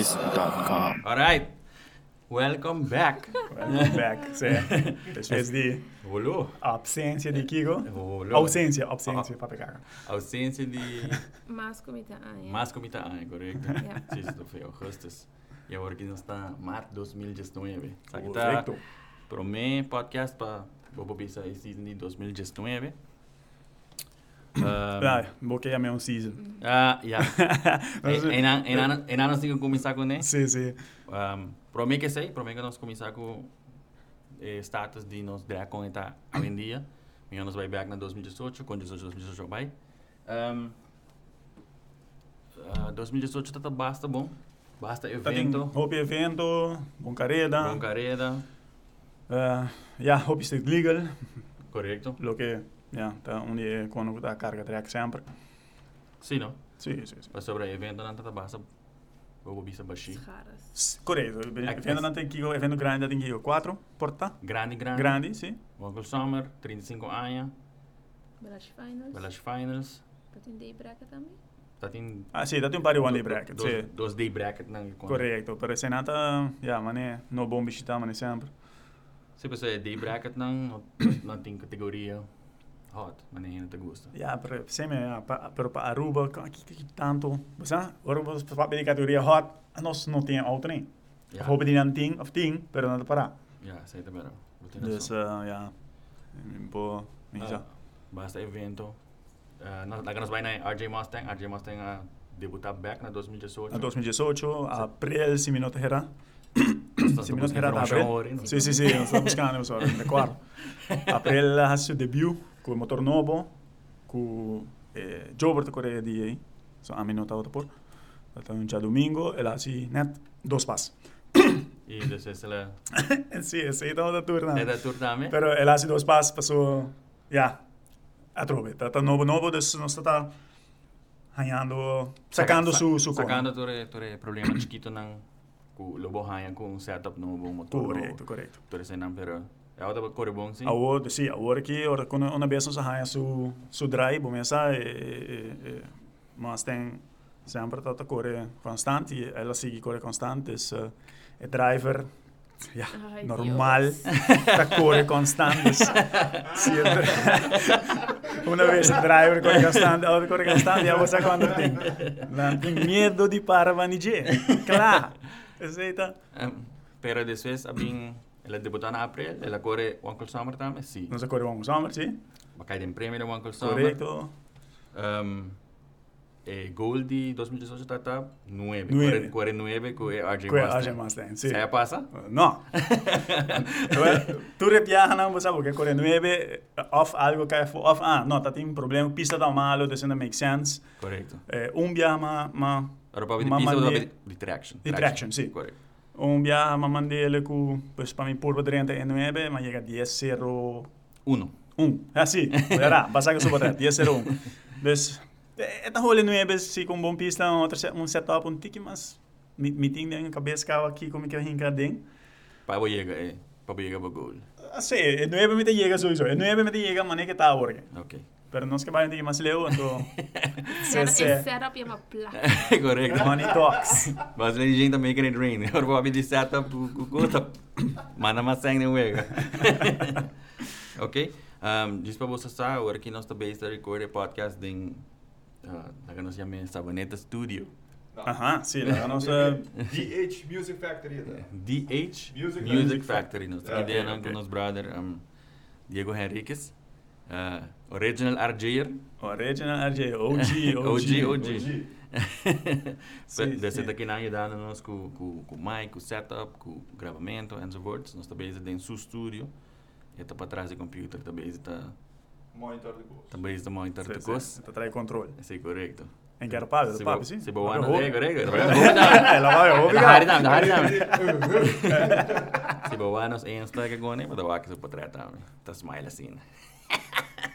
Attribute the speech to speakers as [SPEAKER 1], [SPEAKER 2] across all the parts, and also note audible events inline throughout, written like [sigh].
[SPEAKER 1] This.com.
[SPEAKER 2] Alright, welcome back.
[SPEAKER 3] Welcome back. Sì. Después de
[SPEAKER 2] Olô.
[SPEAKER 3] absência de Kiko.
[SPEAKER 2] Olô.
[SPEAKER 3] Ausência, ausência, para pegar.
[SPEAKER 2] Ausência de
[SPEAKER 4] Más comida. Ah, yeah.
[SPEAKER 2] mais comida ah, correcto.
[SPEAKER 4] Yeah.
[SPEAKER 2] Sí, isso foi augustus. E agora que nós está março 2019. Sabe que tá
[SPEAKER 3] Correcto.
[SPEAKER 2] pro meu podcast para Bobo Bisa de 2019. Um,
[SPEAKER 3] Ah, bloqueia mesmo season.
[SPEAKER 2] ah, yeah. [laughs]
[SPEAKER 3] Mas-
[SPEAKER 2] E na e na e na nós temos que começar com né.
[SPEAKER 3] Sim, sim.
[SPEAKER 2] Um, pro mim que sei, pro mim que nós começar com eh, status de nós drag com eta hoje em dia. Minha nós vai back na 2018, com 18 2018 vai. Um, uh, 2018 tá basta bom. Basta
[SPEAKER 3] Tá
[SPEAKER 2] evento,
[SPEAKER 3] Hope evento, bom carreda.
[SPEAKER 2] bom carreira,
[SPEAKER 3] Uh, ja, hope is legal.
[SPEAKER 2] correto?
[SPEAKER 3] Lo que, ja, tá onde quando tá carga track sempre.
[SPEAKER 2] Sim, não?
[SPEAKER 3] Sim, sim.
[SPEAKER 2] Mas sobre evento não tá basta. Vou bisa baixi.
[SPEAKER 3] Correto. Evento não tem que evento grande tem que quatro porta.
[SPEAKER 2] Grande, grande.
[SPEAKER 3] Grande, sim.
[SPEAKER 2] Uncle Summer, 35 anos,
[SPEAKER 4] Belas finals.
[SPEAKER 2] Belas Finals.
[SPEAKER 4] Tá tem day bracket também?
[SPEAKER 2] Tá tem
[SPEAKER 3] Ah, sim, dá tem um par de one day bracket.
[SPEAKER 2] Dos,
[SPEAKER 3] Sim.
[SPEAKER 2] dos day bracket não.
[SPEAKER 3] Correto. Pero se nata, ja, mané, no bom bichita, mané sempre.
[SPEAKER 2] Se você é day bracket não, não tem categoria hot, mas nem te gosta.
[SPEAKER 3] Ja, pero se me, ja, pa, pero pa Aruba, que tanto, você, agora você para a categoria hot, nós não tem auto nem.
[SPEAKER 2] Ja,
[SPEAKER 3] Hope die não tem, of tem, pero não para.
[SPEAKER 2] ja, sei também.
[SPEAKER 3] Dus, uh, ja, niet zo.
[SPEAKER 2] Ah, basta evento. Uh, nós, nós vai na RJ Mustang, RJ Mustang uh, debutar back na 2018.
[SPEAKER 3] Na 2018, april, se minuto era.
[SPEAKER 2] Nós
[SPEAKER 3] Se
[SPEAKER 2] estamos buscando
[SPEAKER 3] april.
[SPEAKER 2] informação hoje,
[SPEAKER 3] Sim, sim, sim, estamos buscando de quarto. April, faz seu debut com motor novo, com eh, Jobert Coreia de aí. So, a minuto outra por. Então, um dia domingo, ela assim, net, dois passos.
[SPEAKER 2] E depois ela
[SPEAKER 3] Sim, sim, então da turna.
[SPEAKER 2] é da tour também.
[SPEAKER 3] Pero ela assim, dois passos, passou, ja, a trove. Tá, tá novo, novo, dus nós tá ganhando, sacando su, su
[SPEAKER 2] Sacando tore tore problema chiquito nang ku lobo haya com setup no bom motor.
[SPEAKER 3] Correto, correto.
[SPEAKER 2] Tore sei não pero é outra corre bom sim.
[SPEAKER 3] Agora, sim, agora que ora quando uma vez nós ganha su su drive, começa e, e, e mas tem sempre tá corre constante, e ela sigue corre constante, é é driver ja,
[SPEAKER 4] Ai,
[SPEAKER 3] normal,
[SPEAKER 4] Dios.
[SPEAKER 3] tá corre constante. Sim, uma vez o driver corre constante, outra corre constante, e você quando tem, não tem medo de parar [laughs] vanije. Claro. Aceita?
[SPEAKER 2] Um, pero después abing ela debutar na april, ela corre Uncle Summer também, sim.
[SPEAKER 3] Nós corre vamos summer, sim?
[SPEAKER 2] Bacai den prêmio de Uncle Summer.
[SPEAKER 3] Correto.
[SPEAKER 2] Um, eh, Gold de 2018 tá tá 9.
[SPEAKER 3] Nueve.
[SPEAKER 2] 49 com RJ
[SPEAKER 3] Com a
[SPEAKER 2] Mustang.
[SPEAKER 3] RJ Mustang, sim.
[SPEAKER 2] Você passa?
[SPEAKER 3] No. tu repiaja não você porque corre 9 off algo que é off ah não tá tem um problema pista tá malo isso não make sense
[SPEAKER 2] Correto.
[SPEAKER 3] eh, um viaja ma ma
[SPEAKER 2] Ora para de
[SPEAKER 3] Ma
[SPEAKER 2] piso
[SPEAKER 3] mande-
[SPEAKER 2] de, de
[SPEAKER 3] um viaja ma mandele com pues para mim por 39 mas chega 10 0
[SPEAKER 2] Uno.
[SPEAKER 3] 1 assim era passa que suba 10 0 1 dus é tá rolê 9 se com bom pista set- um setup um tique mas me me tem na cabeça que aqui como que eu dentro
[SPEAKER 2] Para llega, eh. Para llega para Gold.
[SPEAKER 3] Assim, é 9 me te chega sowieso. É 9 me te chega, mas nem que tá agora.
[SPEAKER 2] Ok.
[SPEAKER 3] Pero não [laughs] [laughs] se que vai ter mais leu, então...
[SPEAKER 4] Setup,
[SPEAKER 3] se,
[SPEAKER 4] é
[SPEAKER 3] se,
[SPEAKER 4] setup e uma placa.
[SPEAKER 2] Correto.
[SPEAKER 3] money talks.
[SPEAKER 2] Mas a gente também quer rain. Ora para de setup conta. Mana mas sangue não é. Ok? Um, diz para você saber, agora que nós também está recordando podcast em uh, na nós chamamos Sabaneta Studio.
[SPEAKER 3] Aham, sim, lá nossa...
[SPEAKER 5] DH Music Factory.
[SPEAKER 2] DH
[SPEAKER 5] Music
[SPEAKER 2] Music,
[SPEAKER 5] Factory.
[SPEAKER 2] Factory. Nós
[SPEAKER 5] Ah,
[SPEAKER 2] ideia com
[SPEAKER 3] ok.
[SPEAKER 2] nosso brother um, Diego Henriquez. Uh, original RJer.
[SPEAKER 3] Original RJ, OG,
[SPEAKER 2] OG,
[SPEAKER 3] OG.
[SPEAKER 2] OG.
[SPEAKER 3] Sim,
[SPEAKER 2] Você
[SPEAKER 3] sim.
[SPEAKER 2] está aqui na ajudando nós com, com, com o mic, com o setup, com o gravamento, and so forth. Nós também em seu estúdio. E está para trás do computer, também está
[SPEAKER 5] Monitor de gosto.
[SPEAKER 2] também está monitor de
[SPEAKER 3] Sim,
[SPEAKER 2] coisa.
[SPEAKER 3] sim, tá traz controle.
[SPEAKER 2] É correto.
[SPEAKER 3] Em que era papo,
[SPEAKER 2] Se bo-
[SPEAKER 3] sim?
[SPEAKER 2] Se boa, não
[SPEAKER 3] Roupa. [laughs]
[SPEAKER 2] é correto.
[SPEAKER 3] Ela vai, eu vou
[SPEAKER 2] Da namin, da hari [laughs] namin. Si Bawanos ay insta ka gone, madawa ka sa portrait namin. Tapos smile assim.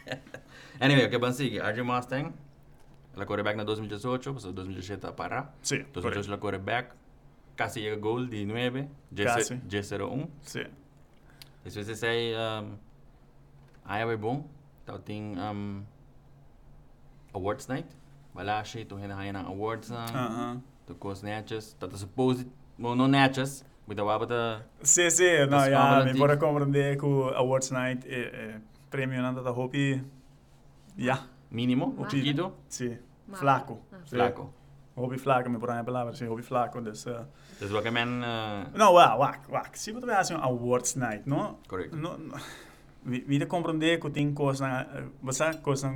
[SPEAKER 2] [laughs] anyway, okay, sige. RJ Mustang, ela quarterback na 2018, passou 2017 para.
[SPEAKER 3] Sim,
[SPEAKER 2] 2018
[SPEAKER 3] correto.
[SPEAKER 2] ela quarterback, casi llega gol de 9,
[SPEAKER 3] Casi.
[SPEAKER 2] G01.
[SPEAKER 3] Sim.
[SPEAKER 2] Isso você sai, um, aí é bom. Então tem um, awards night. Wala siya, ito hinahayan ng awards ng
[SPEAKER 3] Aham.
[SPEAKER 2] tu cos netjes, dat is supposed, maar no netjes, moet dat wel de
[SPEAKER 3] Sim, sim, não,
[SPEAKER 2] Mas
[SPEAKER 3] já, me
[SPEAKER 2] de-
[SPEAKER 3] bora compreender que o Awards Night é, é prêmio nada da Hopi, já,
[SPEAKER 2] mínimo, chiquito,
[SPEAKER 3] sim,
[SPEAKER 4] Maar-
[SPEAKER 3] flaco.
[SPEAKER 4] Ah.
[SPEAKER 3] Sim.
[SPEAKER 2] flaco.
[SPEAKER 3] Hobby flaco, me bora a palavra, sim, hobby flaco, dus... Uh,
[SPEAKER 2] wat ik men, uh,
[SPEAKER 3] não, wak, wak, wak, se você vai assim, Awards Night, não?
[SPEAKER 2] correct.
[SPEAKER 3] No, no, wie, wie de compreender que tem coisa, uh, você coisa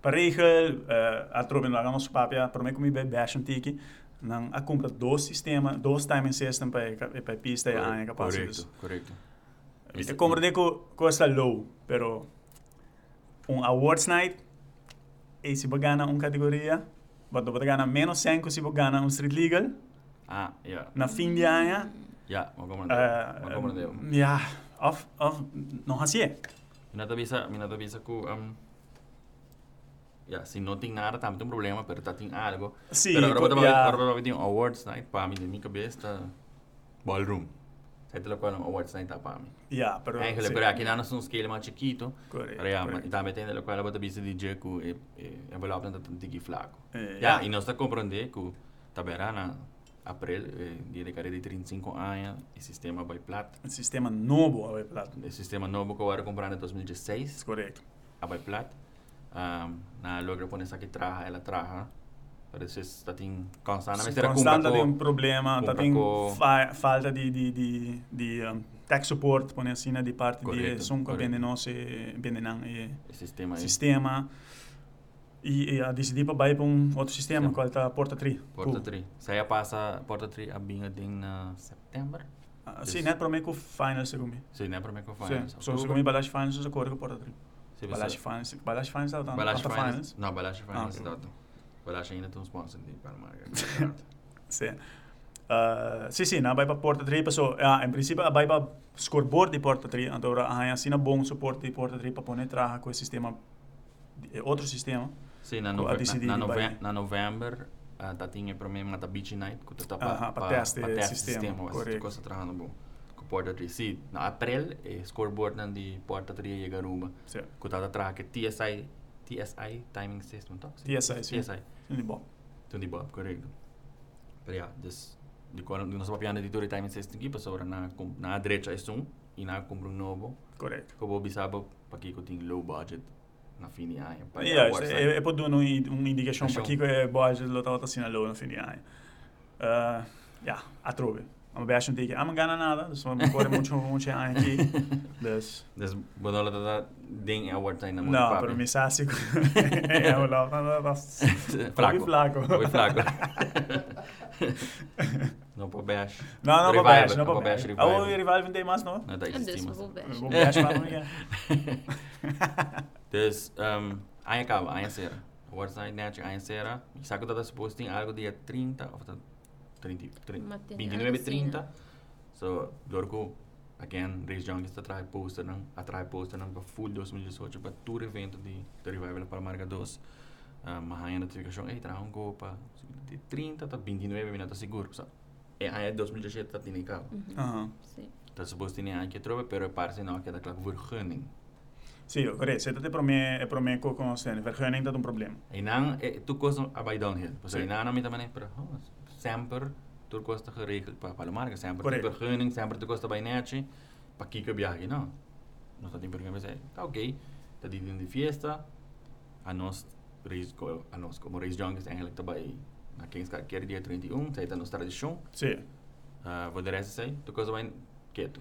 [SPEAKER 3] para regel, uh, a trobe lá nos papia, mim como bem baixo tiki, não a compra dois sistema, dois timing system para para pista e a capacidade.
[SPEAKER 2] Correcto, correcto.
[SPEAKER 3] Eu compreendo que custa low, pero um awards night, e se você ganha uma categoria, você ganhar menos 5 se você ganha um street legal,
[SPEAKER 2] Ah, ja.
[SPEAKER 3] na fim de ano,
[SPEAKER 2] maar kom
[SPEAKER 3] uh,
[SPEAKER 2] maar. Maar kom maar.
[SPEAKER 3] ja, of, of, não assim.
[SPEAKER 2] Minha tabisa, minha tabisa ku um Ja, se não tem nada, também tem um problema, pero tá tem algo.
[SPEAKER 3] Sim,
[SPEAKER 2] pero agora vamos ter um awards night para mim, de minha cabeça, ballroom. Te lo qual um awards night tá para mim.
[SPEAKER 3] Ja, pero... Sim.
[SPEAKER 2] pero aqui não um scale mais chiquito.
[SPEAKER 3] Correto,
[SPEAKER 2] Pero ja,
[SPEAKER 3] correto.
[SPEAKER 2] e também tem lo qual bota bisa DJ ku e e envelope tá tiki flaco.
[SPEAKER 3] Eh,
[SPEAKER 2] Ja,
[SPEAKER 3] ja.
[SPEAKER 2] e nós tá compreender que tabera na april, eh, dia de carreira de 35 anos, e sistema vai plat.
[SPEAKER 3] Um sistema novo, a plato.
[SPEAKER 2] O sistema novo que eu era comprando em 2016,
[SPEAKER 3] Correto.
[SPEAKER 2] a vai plat. Um, na logra pôr essa que traja, ela traja. Parece que está tem constantemente era
[SPEAKER 3] Constante
[SPEAKER 2] compra
[SPEAKER 3] tem um
[SPEAKER 2] com
[SPEAKER 3] problema, tá
[SPEAKER 2] compra
[SPEAKER 3] tem
[SPEAKER 2] com-
[SPEAKER 3] fa falta de, de, de, de um, tech support, põe assim, de parte de
[SPEAKER 2] Correto,
[SPEAKER 3] Sunca,
[SPEAKER 2] correto.
[SPEAKER 3] vende nosso, vende não, e
[SPEAKER 2] o sistema
[SPEAKER 3] sistema. E, e a decidir para ir para um outro sistema,
[SPEAKER 2] Sim.
[SPEAKER 3] qual está Porta 3.
[SPEAKER 2] Porta 3. Saia passa Porta 3 a binha em na setembro.
[SPEAKER 3] Uh, sim, não é para mim que o final segundo.
[SPEAKER 2] Sim, né, para mim que eu
[SPEAKER 3] Sim,
[SPEAKER 2] faço.
[SPEAKER 3] só segundo balagem finals, eu corro com Porta 3.
[SPEAKER 2] Sim,
[SPEAKER 3] Balagem finals, balagem finals está
[SPEAKER 2] Balagem
[SPEAKER 3] tá
[SPEAKER 2] Finance.
[SPEAKER 3] finals.
[SPEAKER 2] Não, Balagem Finance
[SPEAKER 3] ok.
[SPEAKER 2] dá. Balagem ainda tem um sponsor de Panamá.
[SPEAKER 3] Sim. Uh, sim, sim, na vai para Porta 3, pessoal, ah, em princípio, vai para scoreboard de Porta 3, então há assim bom suporte de Porta 3 para poder trabalhar com o sistema, de- outro sistema.
[SPEAKER 2] Sim, na, nove, na, na, nove, na novembro, uh, tá tinha para mim uma beach night que tá
[SPEAKER 3] Aham,
[SPEAKER 2] para
[SPEAKER 3] pa teste sistema,
[SPEAKER 2] sistema, mas
[SPEAKER 3] correto.
[SPEAKER 2] coisa trabalhando bom. Com Porta 3. Sim, na april, é scoreboard nan de Porta 3 e Garuba. Que tá trabalhando que TSI, TSI timing system?
[SPEAKER 3] TSI, sim.
[SPEAKER 2] TSI.
[SPEAKER 3] Sim, bom.
[SPEAKER 2] Toen die Bob, correcto. Pero ja, dus die kon die nós papiando de todo timing system aqui, passou na com na direita é um e na compra um novo.
[SPEAKER 3] Correto.
[SPEAKER 2] Que eu bisaba para que eu tenho low budget na fim de ano. para
[SPEAKER 3] Ja,
[SPEAKER 2] awards,
[SPEAKER 3] é, é para dar uma indicação
[SPEAKER 2] Indicação.
[SPEAKER 3] para que é boa, já lo estava assim na no fim de ano. Uh, ja, a trove. Mas bem, tem que, ah, não ganha nada, só me corre muito, muito ano aqui. Dus,
[SPEAKER 2] Dus bedoel dat dat ding award zijn na muito
[SPEAKER 3] não,
[SPEAKER 2] papi.
[SPEAKER 3] para mim, sabe, é, eu [laughs] não, não, não,
[SPEAKER 2] Flaco.
[SPEAKER 3] flaco.
[SPEAKER 2] Foi flaco. [laughs] Não para bash.
[SPEAKER 3] Não, não, para baixo, não
[SPEAKER 2] para
[SPEAKER 3] baixo.
[SPEAKER 2] bash, [laughs]
[SPEAKER 3] Ah, o rival não tem mais, não?
[SPEAKER 2] Não
[SPEAKER 4] dus
[SPEAKER 2] estima.
[SPEAKER 4] we.
[SPEAKER 3] Vou baixo para mim.
[SPEAKER 2] Dus aí acaba, aí será. Awards night net, aí será. Que tá suposto tem algo dia 30 ou tá 30, 30
[SPEAKER 4] Maar tem
[SPEAKER 2] 29 e
[SPEAKER 4] assim,
[SPEAKER 2] 30.
[SPEAKER 4] né?
[SPEAKER 2] So, Dorco, again, Race Junkies está atrás poster, não? Atrás poster, não? Para full 2018, para todo evento de, de Revival para Marca 2. Uh, mas aí a notificação, ei, traz um gol para de 30 até 29 minutos seguro. So, e aí 2017 está tendo cabo.
[SPEAKER 4] Mhm.
[SPEAKER 3] Aham.
[SPEAKER 4] Sim.
[SPEAKER 2] Está suposto ter aí que trove, pero parece não que é daquela vergunning.
[SPEAKER 3] Sim, correto. Você está para mim, é para mim com o. Vergunning está um problema.
[SPEAKER 2] E não, é, tu costa a vai downhill. Aí não, não também, pero oh, sempre costa geregeld para para a marca, sempre
[SPEAKER 3] Correto.
[SPEAKER 2] vergunning, sempre costa bij netje, para que que viaje, não. Nós está que você, tá ok, tá dentro de fiesta, a nós a nós como race junkies eigenlijk tá bij na Kings Care dia 31, tá aí tá nos tradição.
[SPEAKER 3] Sim.
[SPEAKER 2] Uh, vou dizer sei, tu costa vai quieto.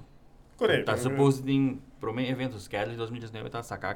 [SPEAKER 3] Correto.
[SPEAKER 2] Tá suposto em para mim evento, os schedule de 2019 tá sacar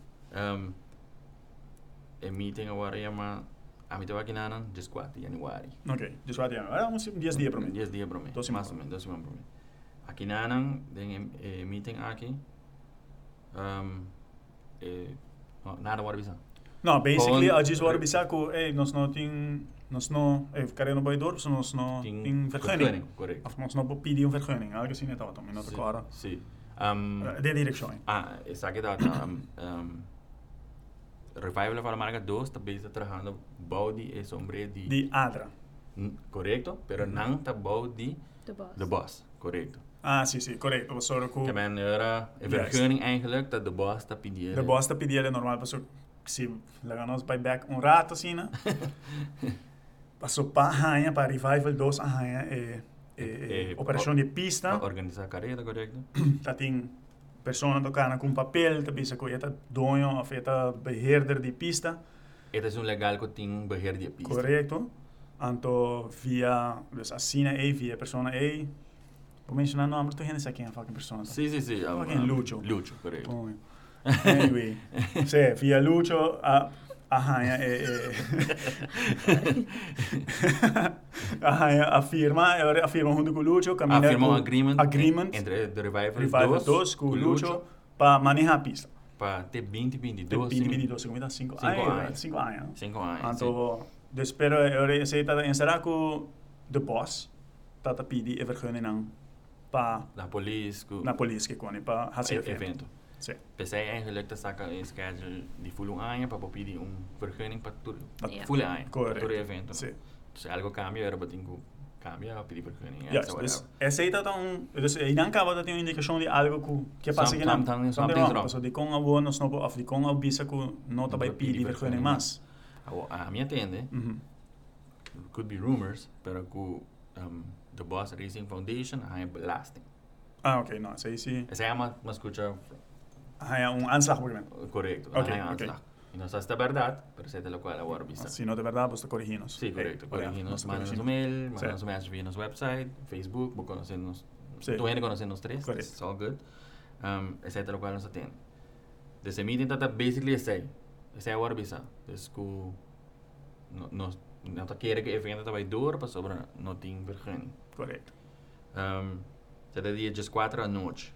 [SPEAKER 2] ou área uma a mim tava aqui na não just 4 de januário
[SPEAKER 3] Ok, dus wat ja. Ah, uns dias dia para mim.
[SPEAKER 2] 10 dias para mim.
[SPEAKER 3] Doze
[SPEAKER 2] mais
[SPEAKER 3] semanas.
[SPEAKER 2] ou menos, 12 semanas para mim. Aqui na Anang, tem eh, meeting aqui. Um, eh, nada more bisa.
[SPEAKER 3] Não, basically, a gente vai bisa ko, eh, nós não tem nós não, é, carreira no Baidor, so nós não
[SPEAKER 2] Tem
[SPEAKER 3] vergunning.
[SPEAKER 2] correto.
[SPEAKER 3] Of nós não pedir um vergunning, algo assim então, não te
[SPEAKER 2] Sim,
[SPEAKER 3] cora.
[SPEAKER 2] Sim. Um,
[SPEAKER 3] De direção.
[SPEAKER 2] ah, sa que data um, um, Revival para Marca 2 também está trabalhando body e sombre de,
[SPEAKER 3] De Adra.
[SPEAKER 2] Correto, pero não tá body
[SPEAKER 4] De boss.
[SPEAKER 2] de boss, correto.
[SPEAKER 3] Ah, sim, sim, correto. Zorgen
[SPEAKER 2] Que
[SPEAKER 3] que
[SPEAKER 2] men era é
[SPEAKER 3] Juist.
[SPEAKER 2] vergunning eigenlijk dat de boss tá pedindo.
[SPEAKER 3] de bosta pedir ele normal, passou se legar nós by back um rato assim, né? [laughs] Passou para arranha, para Revival 2 arranha, é, é, é,
[SPEAKER 2] Eh,
[SPEAKER 3] operação de pista.
[SPEAKER 2] Para organizar a carreira, correto? [clears throat]
[SPEAKER 3] dat tem persona tocando com papel, dat bisa ko eta dono of eta beheerder de pista,
[SPEAKER 2] Este é um legal que tem beheer de pista.
[SPEAKER 3] correto? Anto via, dus assina e via persona e, vou mencionar nome, tu gente quem é fucking persona.
[SPEAKER 2] Sim, sim, sim. um,
[SPEAKER 3] Fucking Lucho.
[SPEAKER 2] Lucho, correto.
[SPEAKER 3] Bom, Anyway, [laughs] se via Lucho a arranha e, e [laughs] arranha a firma, a firma junto com Lucho, caminha
[SPEAKER 2] Afirma um agreement,
[SPEAKER 3] agreement
[SPEAKER 2] entre the Revival,
[SPEAKER 3] Revival 2 com Lucho para manejar a pista.
[SPEAKER 2] para ter 20, 22,
[SPEAKER 3] De 2022, como 5
[SPEAKER 2] Cinco
[SPEAKER 3] anos.
[SPEAKER 2] anos.
[SPEAKER 3] 5 anos.
[SPEAKER 2] 5 anos.
[SPEAKER 3] Anto, espero eu sei dat en será com de boss dat a pedi e vergunning nang pa
[SPEAKER 2] Na polícia,
[SPEAKER 3] na polícia que quando pa hacer
[SPEAKER 2] evento.
[SPEAKER 3] evento. Sim.
[SPEAKER 2] Pensei eigenlijk te zakken een schedule die voelen aan je, para pedir um vergunning para tudo.
[SPEAKER 4] Ja.
[SPEAKER 2] Voelen aan je, para
[SPEAKER 3] Correto.
[SPEAKER 2] todo evento.
[SPEAKER 3] Sim.
[SPEAKER 2] Se algo cambia, era batingo cambia, pedir vergunning.
[SPEAKER 3] Ja,
[SPEAKER 2] essa
[SPEAKER 3] dus
[SPEAKER 2] whatever.
[SPEAKER 3] essa aí tá um, dus aí não acaba de ter uma indicação de algo que que passa aqui
[SPEAKER 2] Some-
[SPEAKER 3] não.
[SPEAKER 2] sometimes-
[SPEAKER 3] Something
[SPEAKER 2] something's
[SPEAKER 3] wrong.
[SPEAKER 2] wrong.
[SPEAKER 3] So de com a boa nos no of de com a bisa que não tá
[SPEAKER 2] Não
[SPEAKER 3] by
[SPEAKER 2] vai
[SPEAKER 3] pedi
[SPEAKER 2] pedir
[SPEAKER 3] vergunning
[SPEAKER 2] vergunning
[SPEAKER 3] mas.
[SPEAKER 2] A, a minha tende,
[SPEAKER 3] Mhm.
[SPEAKER 2] could be rumors, pero com um, the Boss Racing Foundation, hij belasting.
[SPEAKER 3] Ah, oké, nou, sei se
[SPEAKER 2] Essa é uma, uma escuta
[SPEAKER 3] ah, é um anslag por exemplo.
[SPEAKER 2] correto,
[SPEAKER 3] Ok,
[SPEAKER 2] não é
[SPEAKER 3] ok.
[SPEAKER 2] anslag. E não sei se é verdade, mas é lo qual agora vista.
[SPEAKER 3] Se não de verdade, você corrigindo.
[SPEAKER 2] Sim, correto. Corrigindo-nos, manda-nos um
[SPEAKER 3] corrigindo.
[SPEAKER 2] mail,
[SPEAKER 3] Sim.
[SPEAKER 2] manda-nos mensagem via nosso website, Facebook, vou conhecer-nos.
[SPEAKER 3] Sim.
[SPEAKER 2] Tu ainda conhecendo os três,
[SPEAKER 3] Correto.
[SPEAKER 2] it's all good. Um, esse é o qual nós atende. Desse meeting tá basically esse aí. Esse é agora bisa. Des ku nós não tá querendo que o evento tá vai dor para sobre não tem vergunning.
[SPEAKER 3] Correto.
[SPEAKER 2] Um, será dia 4 à noite.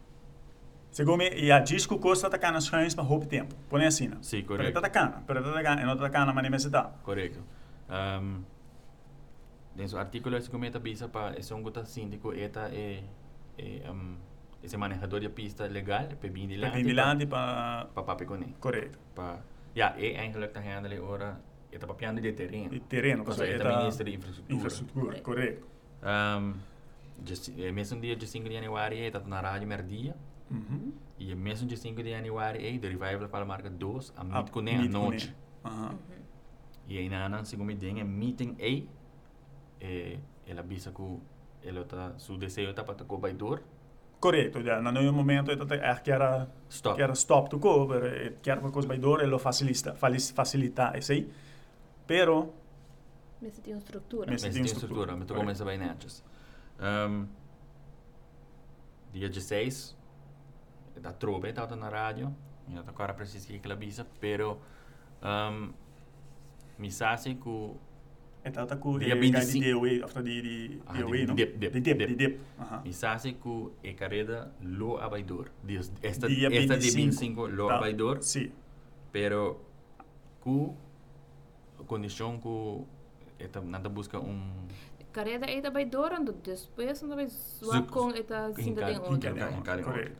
[SPEAKER 3] e a disco costa atacando as cães para roubo tempo. Põe assim, né?
[SPEAKER 2] sim,
[SPEAKER 3] Pero
[SPEAKER 2] correto.
[SPEAKER 3] tá atacando, pero tá atacando, e não tá atacando, mas dá.
[SPEAKER 2] Correto. Um, nesse artigo esse comenta bisa para esse um gota síndico eta é é um, esse manejador de pista legal para bem de lá.
[SPEAKER 3] Para vigilante, para...
[SPEAKER 2] para papi ele.
[SPEAKER 3] Correto.
[SPEAKER 2] Para ja, é eigenlijk tá handle ora eta papiando de terreno.
[SPEAKER 3] De terreno,
[SPEAKER 2] é
[SPEAKER 3] é
[SPEAKER 2] da ministra de infraestrutura.
[SPEAKER 3] infraestrutura, correto.
[SPEAKER 2] Um, just, é mesmo dia de 5 de januário é tá na rádio merdia.
[SPEAKER 3] Uhum.
[SPEAKER 2] E mesmo dia 5 de januário é de revival para a marca 2 a
[SPEAKER 3] Ah,
[SPEAKER 2] ele à
[SPEAKER 3] meet com
[SPEAKER 2] noite.
[SPEAKER 3] ele. Aham.
[SPEAKER 2] E aí na na segundo dia é meeting aí eh, ela avisa que ela tá seu desejo tá para tocar o baidor
[SPEAKER 3] Correto, já. No momento, é que era...
[SPEAKER 2] stop
[SPEAKER 3] que era stop to go, pero eh, que era coisa baidora, ele facilita, facilita isso aí. Pero,
[SPEAKER 4] Mas você tem uma estrutura.
[SPEAKER 3] Mas tem estrutura,
[SPEAKER 2] me
[SPEAKER 3] correto.
[SPEAKER 2] começa bem antes um, dia 16 da trobe tá na rádio e eu tô agora preciso que ela avisa pero um, sabe que
[SPEAKER 3] então tá com
[SPEAKER 2] Dia 25.
[SPEAKER 3] de DOE, of de de DOE, não?
[SPEAKER 2] dip, dip,
[SPEAKER 3] dip,
[SPEAKER 2] dip.
[SPEAKER 3] dip. Aham.
[SPEAKER 2] me sabe que é carreira lo abaidor esta
[SPEAKER 3] Dia
[SPEAKER 2] esta de
[SPEAKER 3] 25.
[SPEAKER 2] 25 lo
[SPEAKER 3] Tá.
[SPEAKER 2] abaidor
[SPEAKER 3] Sim.
[SPEAKER 2] Pero ku condição ku eta nada busca um
[SPEAKER 4] Carrera é da baidora, ando depois não vai zoar com esta cinta
[SPEAKER 2] Hinca-
[SPEAKER 4] de
[SPEAKER 3] Correto.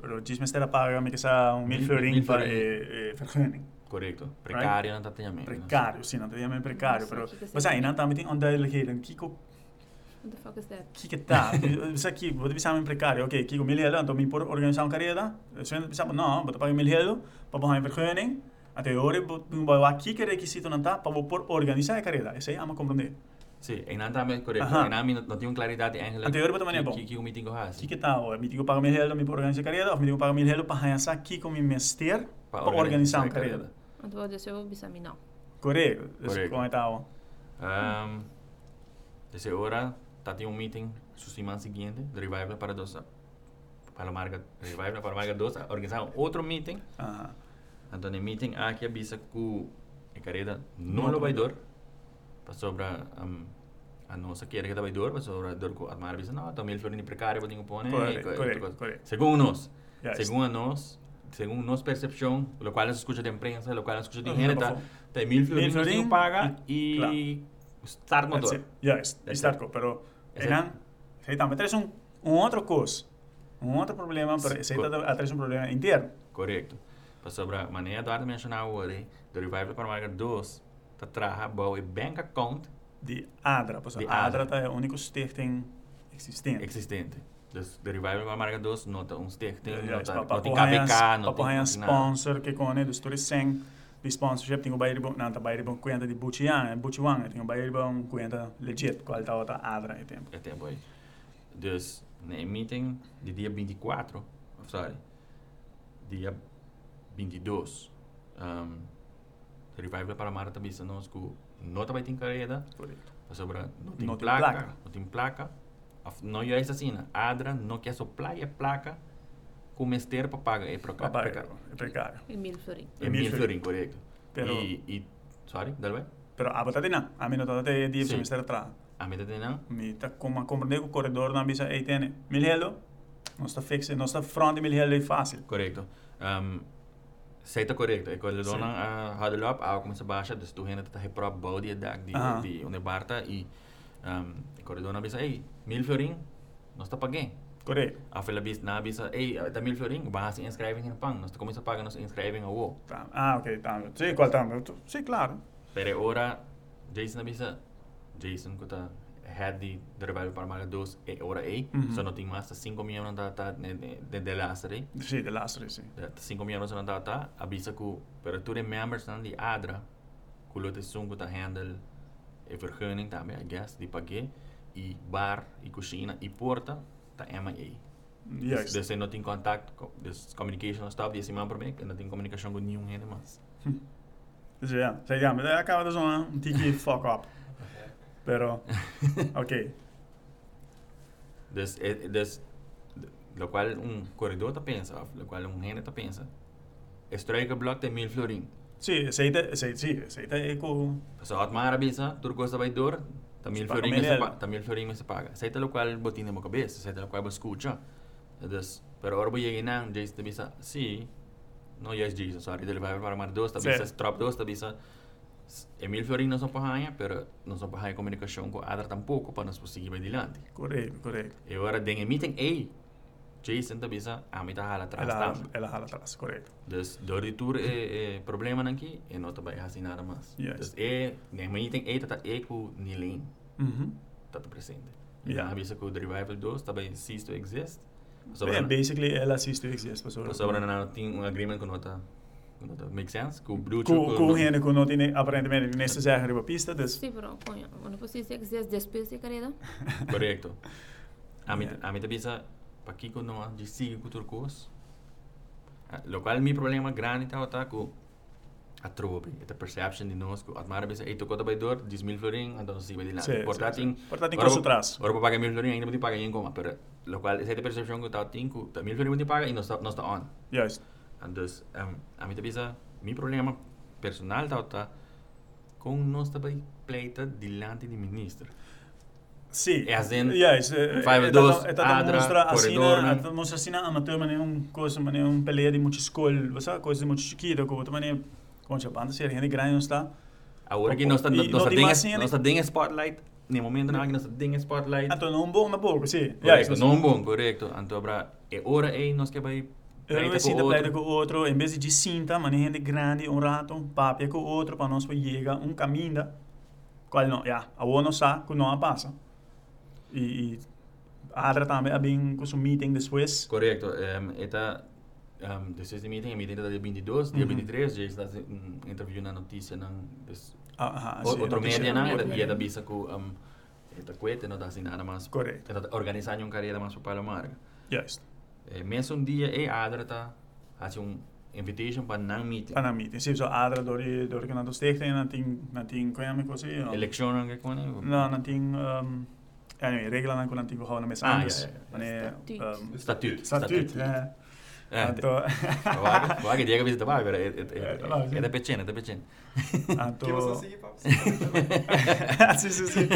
[SPEAKER 3] Pero diz me será paga me que sa um mil
[SPEAKER 2] Mil-
[SPEAKER 3] florin
[SPEAKER 2] mil
[SPEAKER 3] para
[SPEAKER 2] florin.
[SPEAKER 3] eh, eh, vergunning.
[SPEAKER 2] correto precário não tá também
[SPEAKER 3] Precário, sim, não tem precário,
[SPEAKER 4] Nossa,
[SPEAKER 3] pero
[SPEAKER 4] que que
[SPEAKER 3] mas
[SPEAKER 4] você
[SPEAKER 3] aí
[SPEAKER 4] tem?
[SPEAKER 3] não tá tem onduidelijkheden. Kiko
[SPEAKER 4] What the fuck is that?
[SPEAKER 3] que tá? Isso aqui, vou te em precário. Oké, Kiko mil euro, então me por organizar uma carreira. Se você pensar, não, vou te pagar mil euro para pagar uma vergunning. Até agora, vou aqui que requisito não tá para por organizar a carreira. Isso aí, ama compreender.
[SPEAKER 2] sim e não também correto
[SPEAKER 3] Aha.
[SPEAKER 2] e não não tem claridade eigenlijk
[SPEAKER 3] Anterior ba naman yan,
[SPEAKER 2] que
[SPEAKER 3] bom?
[SPEAKER 2] que o meeting ko has
[SPEAKER 3] Aqui que tá, ó, me digo pagar mil euro, me por organizar a carreira, ou me digo pagar mil euro para arranjar aqui com me mester para organizar uma carreira.
[SPEAKER 4] Ando vou descer o bisami não.
[SPEAKER 3] Correto.
[SPEAKER 2] Correto.
[SPEAKER 3] Como é tá, ó.
[SPEAKER 2] um dessa hora tá tem um meeting su semana seguinte de revival para dosa para Marga, Revival para Marga 2, organizaram outro meeting.
[SPEAKER 3] Aham.
[SPEAKER 2] Então, no meeting aqui avisa que a carreira
[SPEAKER 3] Não
[SPEAKER 2] não lo vai
[SPEAKER 3] vai
[SPEAKER 2] dor. Para sobre um, dor, para sobre dor que a Marga avisa, não, então mil florini precário, vou ter que pôr,
[SPEAKER 3] Correto, correto, correto.
[SPEAKER 2] Segundo nós,
[SPEAKER 3] Yes.
[SPEAKER 2] segundo nós, segundo nossa percepção, o qual nós escuta da imprensa, o qual nós escuta de
[SPEAKER 3] Uhum,
[SPEAKER 2] gente, tem mil florini que
[SPEAKER 3] florin
[SPEAKER 2] nós paga
[SPEAKER 3] e- claro.
[SPEAKER 2] e start motor.
[SPEAKER 3] it. Yes, start
[SPEAKER 2] it.
[SPEAKER 3] Pero, eran, sei também traz um, um outro coisa. Um outro problema, pero tá traz um problema interno.
[SPEAKER 2] Correto. Para sobre a maneira Eduardo mencionar hoje, do Revival para Marga 2, tá traga boa bank account
[SPEAKER 3] De ADRA. Pues,
[SPEAKER 2] De
[SPEAKER 3] ADRA
[SPEAKER 2] ADRA.
[SPEAKER 3] é o único stichting existente.
[SPEAKER 2] existente. Dus de Revival para Marga 2 não tem um stichting,
[SPEAKER 3] Ja,
[SPEAKER 2] não tem não tem
[SPEAKER 3] papo hay
[SPEAKER 2] KVK, não
[SPEAKER 3] papo een
[SPEAKER 2] tem
[SPEAKER 3] sponsor que kone, dus tur seng de sponsorship tingo bayar ibang nanta bayar ibang kwenta de Buchiang, Buchiwang, tingo bayar ibang kwenta legit, qual ta ota ADRA e tempo.
[SPEAKER 2] É tempo aí. Dus, na meeting de dia 24, of sorry, dia 22, um, de Revival para não vai ter carreira,
[SPEAKER 3] Correto.
[SPEAKER 2] sobre não tem
[SPEAKER 3] Não tem
[SPEAKER 2] placa, não tem placa. Af- Não é isso assim, né? Adra não quer soprar a placa com mestre para pagar é para
[SPEAKER 3] Papai,
[SPEAKER 2] pagar.
[SPEAKER 3] é precário.
[SPEAKER 4] Emil Florin.
[SPEAKER 3] Emil
[SPEAKER 2] mil
[SPEAKER 3] florin.
[SPEAKER 2] correto.
[SPEAKER 3] Pero-
[SPEAKER 2] E, e sorry, dá bem?
[SPEAKER 3] Pero abata din na, amin na tate di
[SPEAKER 2] Sim.
[SPEAKER 3] semestre tra.
[SPEAKER 2] A meta tem não?
[SPEAKER 3] Mi ta kuma compreender que o corredor na bisa ei tene. Mil hello, nós tá fixe, nós tá front mil hello é fácil.
[SPEAKER 2] Correto. Um, Correto. E quando
[SPEAKER 3] Sim.
[SPEAKER 2] dona a hadel up, a começa baixa, dus tu hena tá reprop body dag di
[SPEAKER 3] Aha.
[SPEAKER 2] di onde barta e um, quando dona bisa, ei, mil florin, nós tá paguem.
[SPEAKER 3] Correto.
[SPEAKER 2] A fila bis na bisa, ei, tá mil florin, bahasa inscribing em pang, nós tá começa a pagar nos inscribing a wo.
[SPEAKER 3] Ah, ok, tá. Sim, qual tá? Sim, claro.
[SPEAKER 2] Pero ora, Jason bisa, Jason ko ta head di trabalho para Maga 2 e ora e,
[SPEAKER 3] Mhm.
[SPEAKER 2] so não tem mais 5 milhões na data de de de lastre.
[SPEAKER 3] Sim, de lastre, sim.
[SPEAKER 2] 5 milhões na data, avisa ko pero tu members nan di Adra, kulo te sungo ta handle e vergunning também, I guess, di pague e bar e cozinha e porta ta MIA.
[SPEAKER 3] Yes.
[SPEAKER 2] Dus não tem contato, co- dus communication stop, assim mais para mim, não tem comunicação com nenhum ainda mais.
[SPEAKER 3] Dus ja, zeg ja, maar daar kan we dus een een tikje fuck up. Pero, [laughs] ok.
[SPEAKER 2] Dus, eh, dus, lo cual un corredor te pensa, of lo cual un gente te pensa, estreika blok de mil florin.
[SPEAKER 3] Sim, aceita, aceita, sim, aceita é com...
[SPEAKER 2] So at mara bisa, tur gosta vai dor, ta mil
[SPEAKER 3] Se paga
[SPEAKER 2] florin me se
[SPEAKER 3] mil
[SPEAKER 2] paga, ta mil florin me se paga. Aceita lo cual botin mo cabeça, aceita lo cual bo escucha. Dus, pero ora bo llegue nan, Jace te bisa, sí, no yes Jesus, sorry, dele vai para mar dos, ta
[SPEAKER 3] Sí.
[SPEAKER 2] bisa, trop dos, ta bisa, e mil florin não são pahanha, pero não são pahanha comunicação com adra tampouco para nós seguir.
[SPEAKER 3] Correto, correto.
[SPEAKER 2] E ora den meeting, ei, Jason te bisa, a mim tá hala atrás
[SPEAKER 3] ela rala atrás, correto.
[SPEAKER 2] Dus door die tour é, é problema aqui e não também assim nada mais.
[SPEAKER 3] Yes.
[SPEAKER 2] Dus é, nem meeting é tata é com nilim
[SPEAKER 3] Mhm.
[SPEAKER 2] tata presente.
[SPEAKER 3] Yeah.
[SPEAKER 2] E avisa que o Revival 2 também cease to exist.
[SPEAKER 3] Yeah,
[SPEAKER 2] Sobre
[SPEAKER 3] basically, ela assiste o existe. Pastor.
[SPEAKER 2] sobre um agreement com nota com nota make sense com o Bruce
[SPEAKER 3] Com, com gente que não tem, aparentemente, zerre de pista, dus...
[SPEAKER 4] Sí, pero coño, una posición que existe después de carrera. [laughs]
[SPEAKER 2] Correcto. A
[SPEAKER 3] Yeah.
[SPEAKER 2] a mim também sa para aqui com não de siga com turcos. Lo qual mi problema grande tá tá com a trobe, a perception de nós, que at mara bisa, ei tocou também dor, 10 mil florin, então se vai de lá.
[SPEAKER 3] Sim.
[SPEAKER 2] Portating
[SPEAKER 3] com atrás.
[SPEAKER 2] Ora para pagar mil florin, ainda não te paga em coma, pero lo qual essa percepção que tá que mil florin não te paga e está não está on.
[SPEAKER 3] Juist.
[SPEAKER 2] Dus um, a mim também sa mi problema personal com nós também pleita delante do ministro.
[SPEAKER 3] Sim.
[SPEAKER 2] É assim,
[SPEAKER 3] Juist. eh, eh,
[SPEAKER 2] dos,
[SPEAKER 3] demonstra assim,
[SPEAKER 2] corredor, né?
[SPEAKER 3] dat demonstra assim, amateur, mas um coisa, mas um peleia de muito escolha, você coisa muito chiquita, com outra maneira, como já banda, se gente grande não está.
[SPEAKER 2] Agora que nós está
[SPEAKER 3] E
[SPEAKER 2] nós
[SPEAKER 3] não tem
[SPEAKER 2] nós está ding spotlight, no momento que nós está ding spotlight.
[SPEAKER 3] Então, não bom na boca, sim.
[SPEAKER 2] Correcto, não bom, correcto. Então para é hora aí nós que vai
[SPEAKER 3] Eu assim,
[SPEAKER 2] com
[SPEAKER 3] pleita com
[SPEAKER 2] outro.
[SPEAKER 3] outro, em vez de cinta, mas gente grande, um rato, um papel com outro, para nós chegar um caminho, qual não, já, a outra não sabe, que não passa. E, e a outra também, a bem com o meeting depois.
[SPEAKER 2] Correcto. Um, eta um, depois do meeting, meeting da dia 22, dia
[SPEAKER 3] Uhum.
[SPEAKER 2] 23, já está interview na notícia não des,
[SPEAKER 3] Ah, ah,
[SPEAKER 2] o- outro
[SPEAKER 3] do
[SPEAKER 2] não, e
[SPEAKER 3] media.
[SPEAKER 2] da bisa com um eta coete não dá assim nada mais.
[SPEAKER 3] Correto.
[SPEAKER 2] Eta organizar uma carreira mais para Marga.
[SPEAKER 3] Juist.
[SPEAKER 2] Eh, mesmo um dia é adra tá faz um invitation para não meeting.
[SPEAKER 3] Para meeting. Sim, so adra door die door kan dat stichting en dan ting dan ting kan je me coisa.
[SPEAKER 2] Election que com
[SPEAKER 3] Não, não tem um Anyway, regla nan con antigo hona mes
[SPEAKER 2] Ah,
[SPEAKER 3] andes.
[SPEAKER 2] ja, ja, ja.
[SPEAKER 3] Ane,
[SPEAKER 4] Statuut.
[SPEAKER 3] um,
[SPEAKER 2] Statuut.
[SPEAKER 3] statut. eh.
[SPEAKER 2] Eh,
[SPEAKER 3] Anto,
[SPEAKER 2] Vaga, vaga, diega visita vaga, pero è
[SPEAKER 3] Eh, no, sì.
[SPEAKER 2] da peccene, [laughs] da peccene.
[SPEAKER 3] anto.
[SPEAKER 5] Que você seguir pra você.
[SPEAKER 3] sì, sì, sì.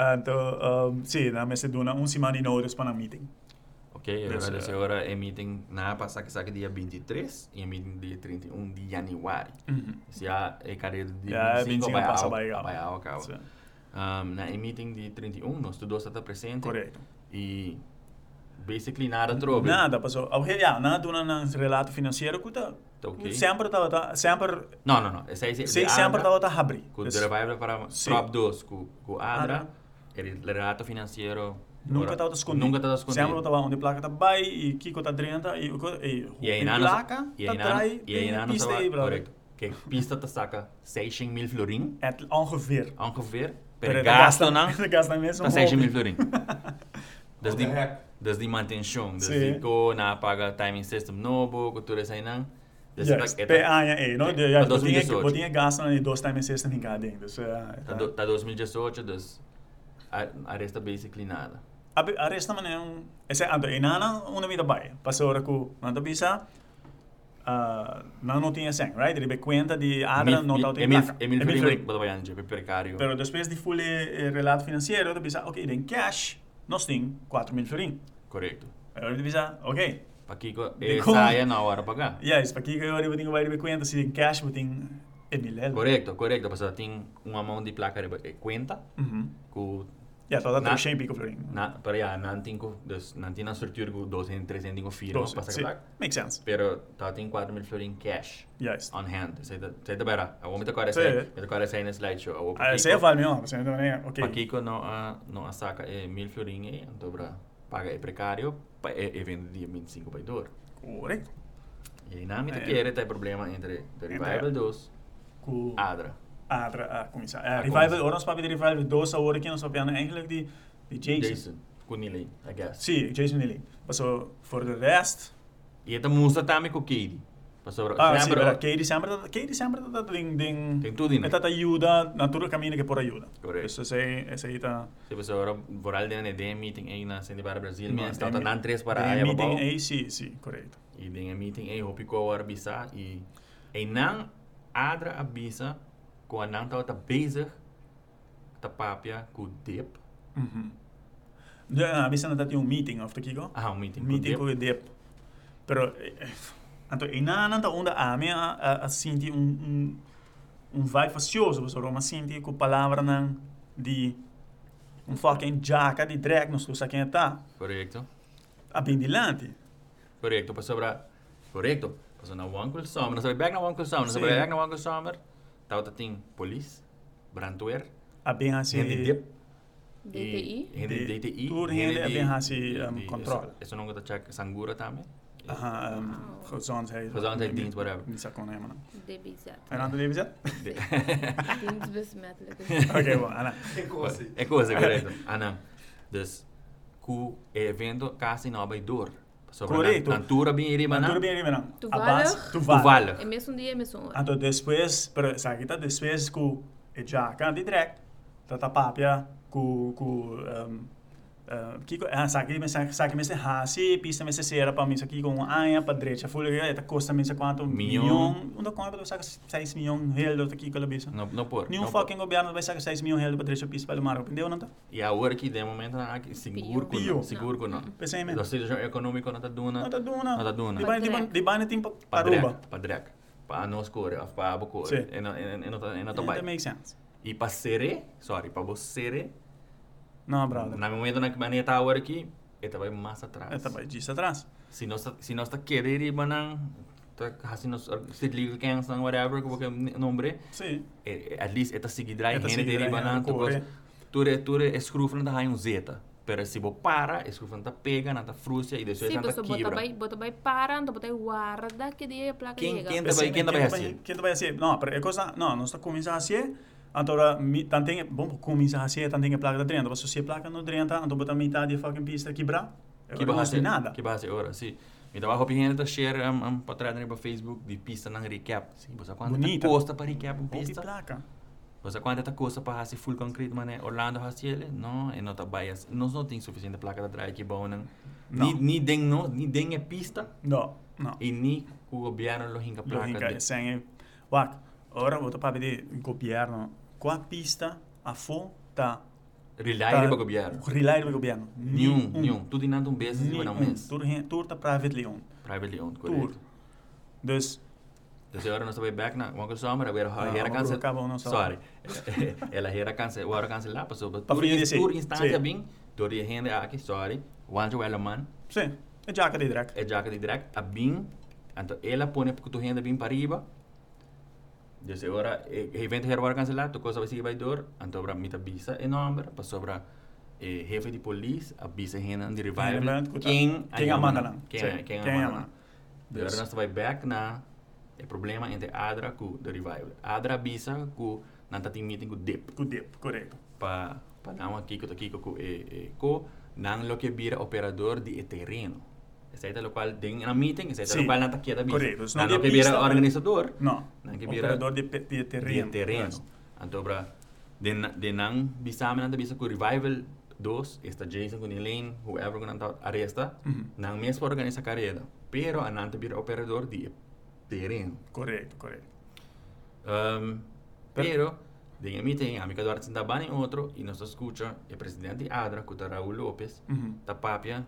[SPEAKER 3] Anto, um, sì, na mese duna un semana in notice para meeting.
[SPEAKER 2] Ok, agora dessa
[SPEAKER 3] eh.
[SPEAKER 2] hora é meeting na passa que saca dia 23 e é meeting dia 31 de.
[SPEAKER 3] Mhm.
[SPEAKER 2] Se há é cadeira de
[SPEAKER 3] Ja,
[SPEAKER 2] 25
[SPEAKER 3] 25
[SPEAKER 2] vai ao,
[SPEAKER 3] vai ao. Sì,
[SPEAKER 2] Um, na meeting de 31 nós todos está presente
[SPEAKER 3] corretto.
[SPEAKER 2] e basically nada trouble.
[SPEAKER 3] Nada, passou. Ao ja, nada duna na relato financeiro kuta.
[SPEAKER 2] Tá ok?
[SPEAKER 3] Sempre tava tá, sempre
[SPEAKER 2] Não, não, não. Essa
[SPEAKER 3] sei sempre tava tá abri.
[SPEAKER 2] Com o revival para. Prop 2, com com Adra. El relato financeiro
[SPEAKER 3] Nunca tava escondido.
[SPEAKER 2] Nunca estava escondido.
[SPEAKER 3] Sempre tava onde placa tá bai e Kiko tá 30 e e
[SPEAKER 2] E aí
[SPEAKER 3] e placa
[SPEAKER 2] e
[SPEAKER 3] tá
[SPEAKER 2] aí na
[SPEAKER 3] trai
[SPEAKER 2] e aí na
[SPEAKER 3] pista aí,
[SPEAKER 2] correto. Que pista te saca 600 mil florin,
[SPEAKER 3] Het ongeveer.
[SPEAKER 2] ongeveer,
[SPEAKER 3] Pero
[SPEAKER 2] per
[SPEAKER 3] de
[SPEAKER 2] gasto não,
[SPEAKER 3] gasto não mesmo.
[SPEAKER 2] tá 600 mil florin. Das [laughs]
[SPEAKER 5] What
[SPEAKER 2] die
[SPEAKER 5] the heck?
[SPEAKER 2] das die manutenção, die ko na paga timing system novo, isso aí não. Das
[SPEAKER 3] Yes,
[SPEAKER 2] é
[SPEAKER 3] pe anja e, no?
[SPEAKER 2] Eh,
[SPEAKER 3] De, ja,
[SPEAKER 2] pa
[SPEAKER 3] botinha,
[SPEAKER 2] 2018.
[SPEAKER 3] botinha gasta na dos times system em cada ding. Dus, uh,
[SPEAKER 2] Tá do- tá 2018, das a- arresta basically nada.
[SPEAKER 3] Abi, arresta man é um... Esse, anto, inana, una vida bai. Passou hora ku, nanta bisa, uh, não não tinha sem, right? Ele conta de adra, não tá
[SPEAKER 2] Emil
[SPEAKER 3] placa.
[SPEAKER 2] Emil Florin. wat vai anje, precario.
[SPEAKER 3] Pero depois de fully eh, relato financeiro, tu bisa, ok, em cash, nós tem 4 mil florin.
[SPEAKER 2] Correto.
[SPEAKER 3] Agora tu bisa, ok,
[SPEAKER 2] eh,
[SPEAKER 3] como?
[SPEAKER 2] saia na hora pagar.
[SPEAKER 3] yes, pa kika agora botinha vai de conta, se em cash botinha Emil L.
[SPEAKER 2] Correcto, correcto. Porque tem uma mão de placa de eh, conta,
[SPEAKER 3] Mhm.
[SPEAKER 2] com
[SPEAKER 3] Ja, dat
[SPEAKER 2] Na-
[SPEAKER 3] er geen pico florin.
[SPEAKER 2] na, já, não tem co, dus na com 200, 300 com firma,
[SPEAKER 3] Dos,
[SPEAKER 2] passa
[SPEAKER 3] sim.
[SPEAKER 2] placa.
[SPEAKER 3] Makes sense.
[SPEAKER 2] Pero tá tem 4 mil florin cash
[SPEAKER 3] Juist.
[SPEAKER 2] on hand. Sei da, sei da bera. A me tocar
[SPEAKER 3] Sim.
[SPEAKER 2] essa, me tocar essa na slideshow. A vou
[SPEAKER 3] Ah, Ze valt me op. Ze hebben oké.
[SPEAKER 2] Pa Kiko não a não a saca é mil florin aí, então para paga é precário, pa é evento dia 25 by door.
[SPEAKER 3] Correct.
[SPEAKER 2] E na me
[SPEAKER 3] É.
[SPEAKER 2] quer tem problema entre the revival 2
[SPEAKER 3] Ku
[SPEAKER 2] Adra.
[SPEAKER 3] Eens aan.
[SPEAKER 2] Ah,
[SPEAKER 3] Eh,
[SPEAKER 2] kom
[SPEAKER 3] Revival, papi de Revival, doos zou horen kennen, zou eigenlijk die, die Jason.
[SPEAKER 2] Jason, Kunili, I guess.
[SPEAKER 3] Sim, Jason Neely. Maar voor de rest,
[SPEAKER 2] E esta música também com Katie. Passou
[SPEAKER 3] ah, sim, Katie sempre, Katie sempre dat dat ding, ding,
[SPEAKER 2] Tem tudo, né?
[SPEAKER 3] het dat ajuda, natuurlijk caminho que por ajuda.
[SPEAKER 2] Correct.
[SPEAKER 3] Dus ze essa aí tá,
[SPEAKER 2] Se você ora voral de uma ideia meeting aí na Centro para Brasil, mas está
[SPEAKER 3] tem-
[SPEAKER 2] dando três para aí
[SPEAKER 3] meeting
[SPEAKER 2] babau.
[SPEAKER 3] aí, sim, sim, correto.
[SPEAKER 2] E tem meeting aí, hopi ko ora bisa e e não adra a não tá tá bezig tá papia com dip.
[SPEAKER 3] Mhm. Ja, we zijn dat een meeting, of te kijken?
[SPEAKER 2] Ah, um meeting
[SPEAKER 3] meeting
[SPEAKER 2] dip.
[SPEAKER 3] o DEP. Pero, eh, anto, inana da onda a me a, a, a sinti un, un, un vibe facioso, pessoal, mas sinti com palavra nan di um fucking jaca di drag nos kusa quem tá.
[SPEAKER 2] Correcto.
[SPEAKER 3] A bem dilante.
[SPEAKER 2] Correcto, para Correcto. Passou na Wankul Summer, não sabe back na Wankul Summer, não sabe back na Wankul Summer. Tá tem police, brandweer,
[SPEAKER 3] A bem assim.
[SPEAKER 2] gente dip.
[SPEAKER 4] DTI.
[SPEAKER 2] Gente
[SPEAKER 3] De-
[SPEAKER 2] DTI.
[SPEAKER 3] tudo
[SPEAKER 2] gente
[SPEAKER 3] gente é
[SPEAKER 2] de-
[SPEAKER 3] bem assim,
[SPEAKER 2] de-
[SPEAKER 3] um,
[SPEAKER 2] de-
[SPEAKER 3] controle.
[SPEAKER 2] Isso não está check Sangura também.
[SPEAKER 3] Aha, um, gezondheid.
[SPEAKER 2] Gezondheidsdienst, whatever.
[SPEAKER 3] Niet zo kon nemen.
[SPEAKER 4] DBZ.
[SPEAKER 3] En dan de DBZ?
[SPEAKER 4] Dienstbesmettelijke.
[SPEAKER 3] Oké, bom, Ana.
[SPEAKER 5] Tem como assim?
[SPEAKER 2] É coisa, correto. Ah, não. Dus, ku evento não vai dor.
[SPEAKER 3] Correto.
[SPEAKER 2] Natura bem iri
[SPEAKER 3] Maar
[SPEAKER 2] mana.
[SPEAKER 3] tudo bem, bem,
[SPEAKER 4] Toevallig.
[SPEAKER 3] Toevallig.
[SPEAKER 4] É mesmo dia, é mesmo hora.
[SPEAKER 3] Anto depois, pero sabe que depois com e jaca de drag, tá tá papia com com um uh, kiko ah sabe que me sabe sabe que me se hasi pista me se sera para mim aqui com aia para direita fulha que tá custa me se quanto
[SPEAKER 2] Milhão.
[SPEAKER 3] onde como para sabe 6 milhão real do aqui com a bisa
[SPEAKER 2] Não, não por.
[SPEAKER 3] nenhum fucking governo vai saber 6 milhão real para direita pista para o mar entendeu não tá
[SPEAKER 2] E a hora que de momento não há seguro com seguro com não.
[SPEAKER 3] pensei me
[SPEAKER 2] Da situação econômica não tá duna.
[SPEAKER 3] não tá duna
[SPEAKER 2] Não tá duna.
[SPEAKER 3] de bane de bane tem
[SPEAKER 2] Pa
[SPEAKER 3] para Aruba
[SPEAKER 2] drek, pa drek. Pa nós core, of pa abo core. E não e não tá e não tá
[SPEAKER 3] that
[SPEAKER 2] bem.
[SPEAKER 3] makes sense
[SPEAKER 2] E pa sere, sorry, pa você sere.
[SPEAKER 3] Não brother
[SPEAKER 2] Na momento na que mania tá a hora aqui, eta vai mais atrás.
[SPEAKER 3] é tá vai disso atrás
[SPEAKER 2] si nós si nós tá querer ir banang tá assim nós state legal counsel whatever que qualquer nombre
[SPEAKER 3] sim
[SPEAKER 2] eh, at least seguir deri
[SPEAKER 3] drai
[SPEAKER 2] banang
[SPEAKER 3] hene,
[SPEAKER 2] tu
[SPEAKER 3] corre.
[SPEAKER 2] ture ture escrufan da um zeta pero se bo para escrufan tá pega na tá frustra e depois
[SPEAKER 4] Sim,
[SPEAKER 2] tá
[SPEAKER 4] pessoal, bota
[SPEAKER 2] quebra
[SPEAKER 4] vai, bota vai para, então bota guarda que dia a placa
[SPEAKER 2] Quem-
[SPEAKER 4] chega.
[SPEAKER 2] quem- vai- quem vai assim?
[SPEAKER 3] Quem vai assim? Não, pero é coisa, não, nós está começando assim, então mi tanto bom começar assim, tanto tem placa da drenta, mas se a placa não drenta, então botar metade da fucking pista quebrar.
[SPEAKER 2] que
[SPEAKER 3] não tem nada.
[SPEAKER 2] que base ora si mi tava hoping tá share am am patrada no Facebook de pista nang recap sim você quando
[SPEAKER 3] Bonita.
[SPEAKER 2] posta para recap um
[SPEAKER 3] Outra
[SPEAKER 2] pista
[SPEAKER 3] placa.
[SPEAKER 2] Você quando esta coisa para fazer full concrete, mané, Orlando ele, não, e não tá bias. Nós não tem suficiente placa de trás que bom, não. Ni
[SPEAKER 3] Não.
[SPEAKER 2] ni den no, ni den é pista
[SPEAKER 3] No, no.
[SPEAKER 2] e ni o governo lo hinca
[SPEAKER 3] Lo
[SPEAKER 2] placa
[SPEAKER 3] hinca
[SPEAKER 2] de.
[SPEAKER 3] sem Wak, ora vou para pedir o governo com a pista a fo tá
[SPEAKER 2] Relay do governo.
[SPEAKER 3] Relay do governo.
[SPEAKER 2] Nenhum, nenhum. Tudo inando um mês e
[SPEAKER 3] Nenhum.
[SPEAKER 2] um mês.
[SPEAKER 3] Tá privately owned.
[SPEAKER 2] Privately owned,
[SPEAKER 3] Tur.
[SPEAKER 2] correto.
[SPEAKER 3] Dus
[SPEAKER 2] Dus agora nós estamos back na uma coisa mas agora a era cancel.
[SPEAKER 3] não.
[SPEAKER 2] Sorry. Ela era cancel, agora cancelar, passou tur
[SPEAKER 3] sì,
[SPEAKER 2] instância bem, tur de rende aqui, sorry. Jo ela man,
[SPEAKER 3] sim, é jaca de drag.
[SPEAKER 2] é jaca de direct, a bem, então ela põe porque tu rende bem para riba. Dus agora e evento era agora cancelar, tu coisa vai dor, então para mita bisa e nombre, para sobra eh, jefe de polícia, a bisa rende de revival. Quem
[SPEAKER 3] quem amanda lang.
[SPEAKER 2] Quem quem amanda. Agora nós vai back na o problema entre Adra com the revival. Adra bisa com não tá meeting com dip
[SPEAKER 3] Good dip, correto.
[SPEAKER 2] pa pa não aqui com aqui com e e co não lo que vira operador de terreno. Essa é o qual tem na meeting, essa é
[SPEAKER 3] Sim.
[SPEAKER 2] o qual não tá quieta bisa.
[SPEAKER 3] Correto.
[SPEAKER 2] Não
[SPEAKER 3] Não
[SPEAKER 2] que
[SPEAKER 3] de
[SPEAKER 2] vira organizador,
[SPEAKER 3] No,
[SPEAKER 2] não que vira
[SPEAKER 3] operador de, de terreno.
[SPEAKER 2] de terreno. Então para de na- de não bisa não bisa com revival dos esta Jason com Elaine, whoever gonna tá arresta,
[SPEAKER 3] Mhm.
[SPEAKER 2] não mesmo organiza carreira, pero a não vira operador de terreno.
[SPEAKER 3] Correto, correto.
[SPEAKER 2] Um,
[SPEAKER 3] Per-
[SPEAKER 2] pero, de meeting, a Mica Duarte senta bem em outro, e nós escuta o presidente ADRA, que é Raul Lopes,
[SPEAKER 3] Mhm.
[SPEAKER 2] da papia,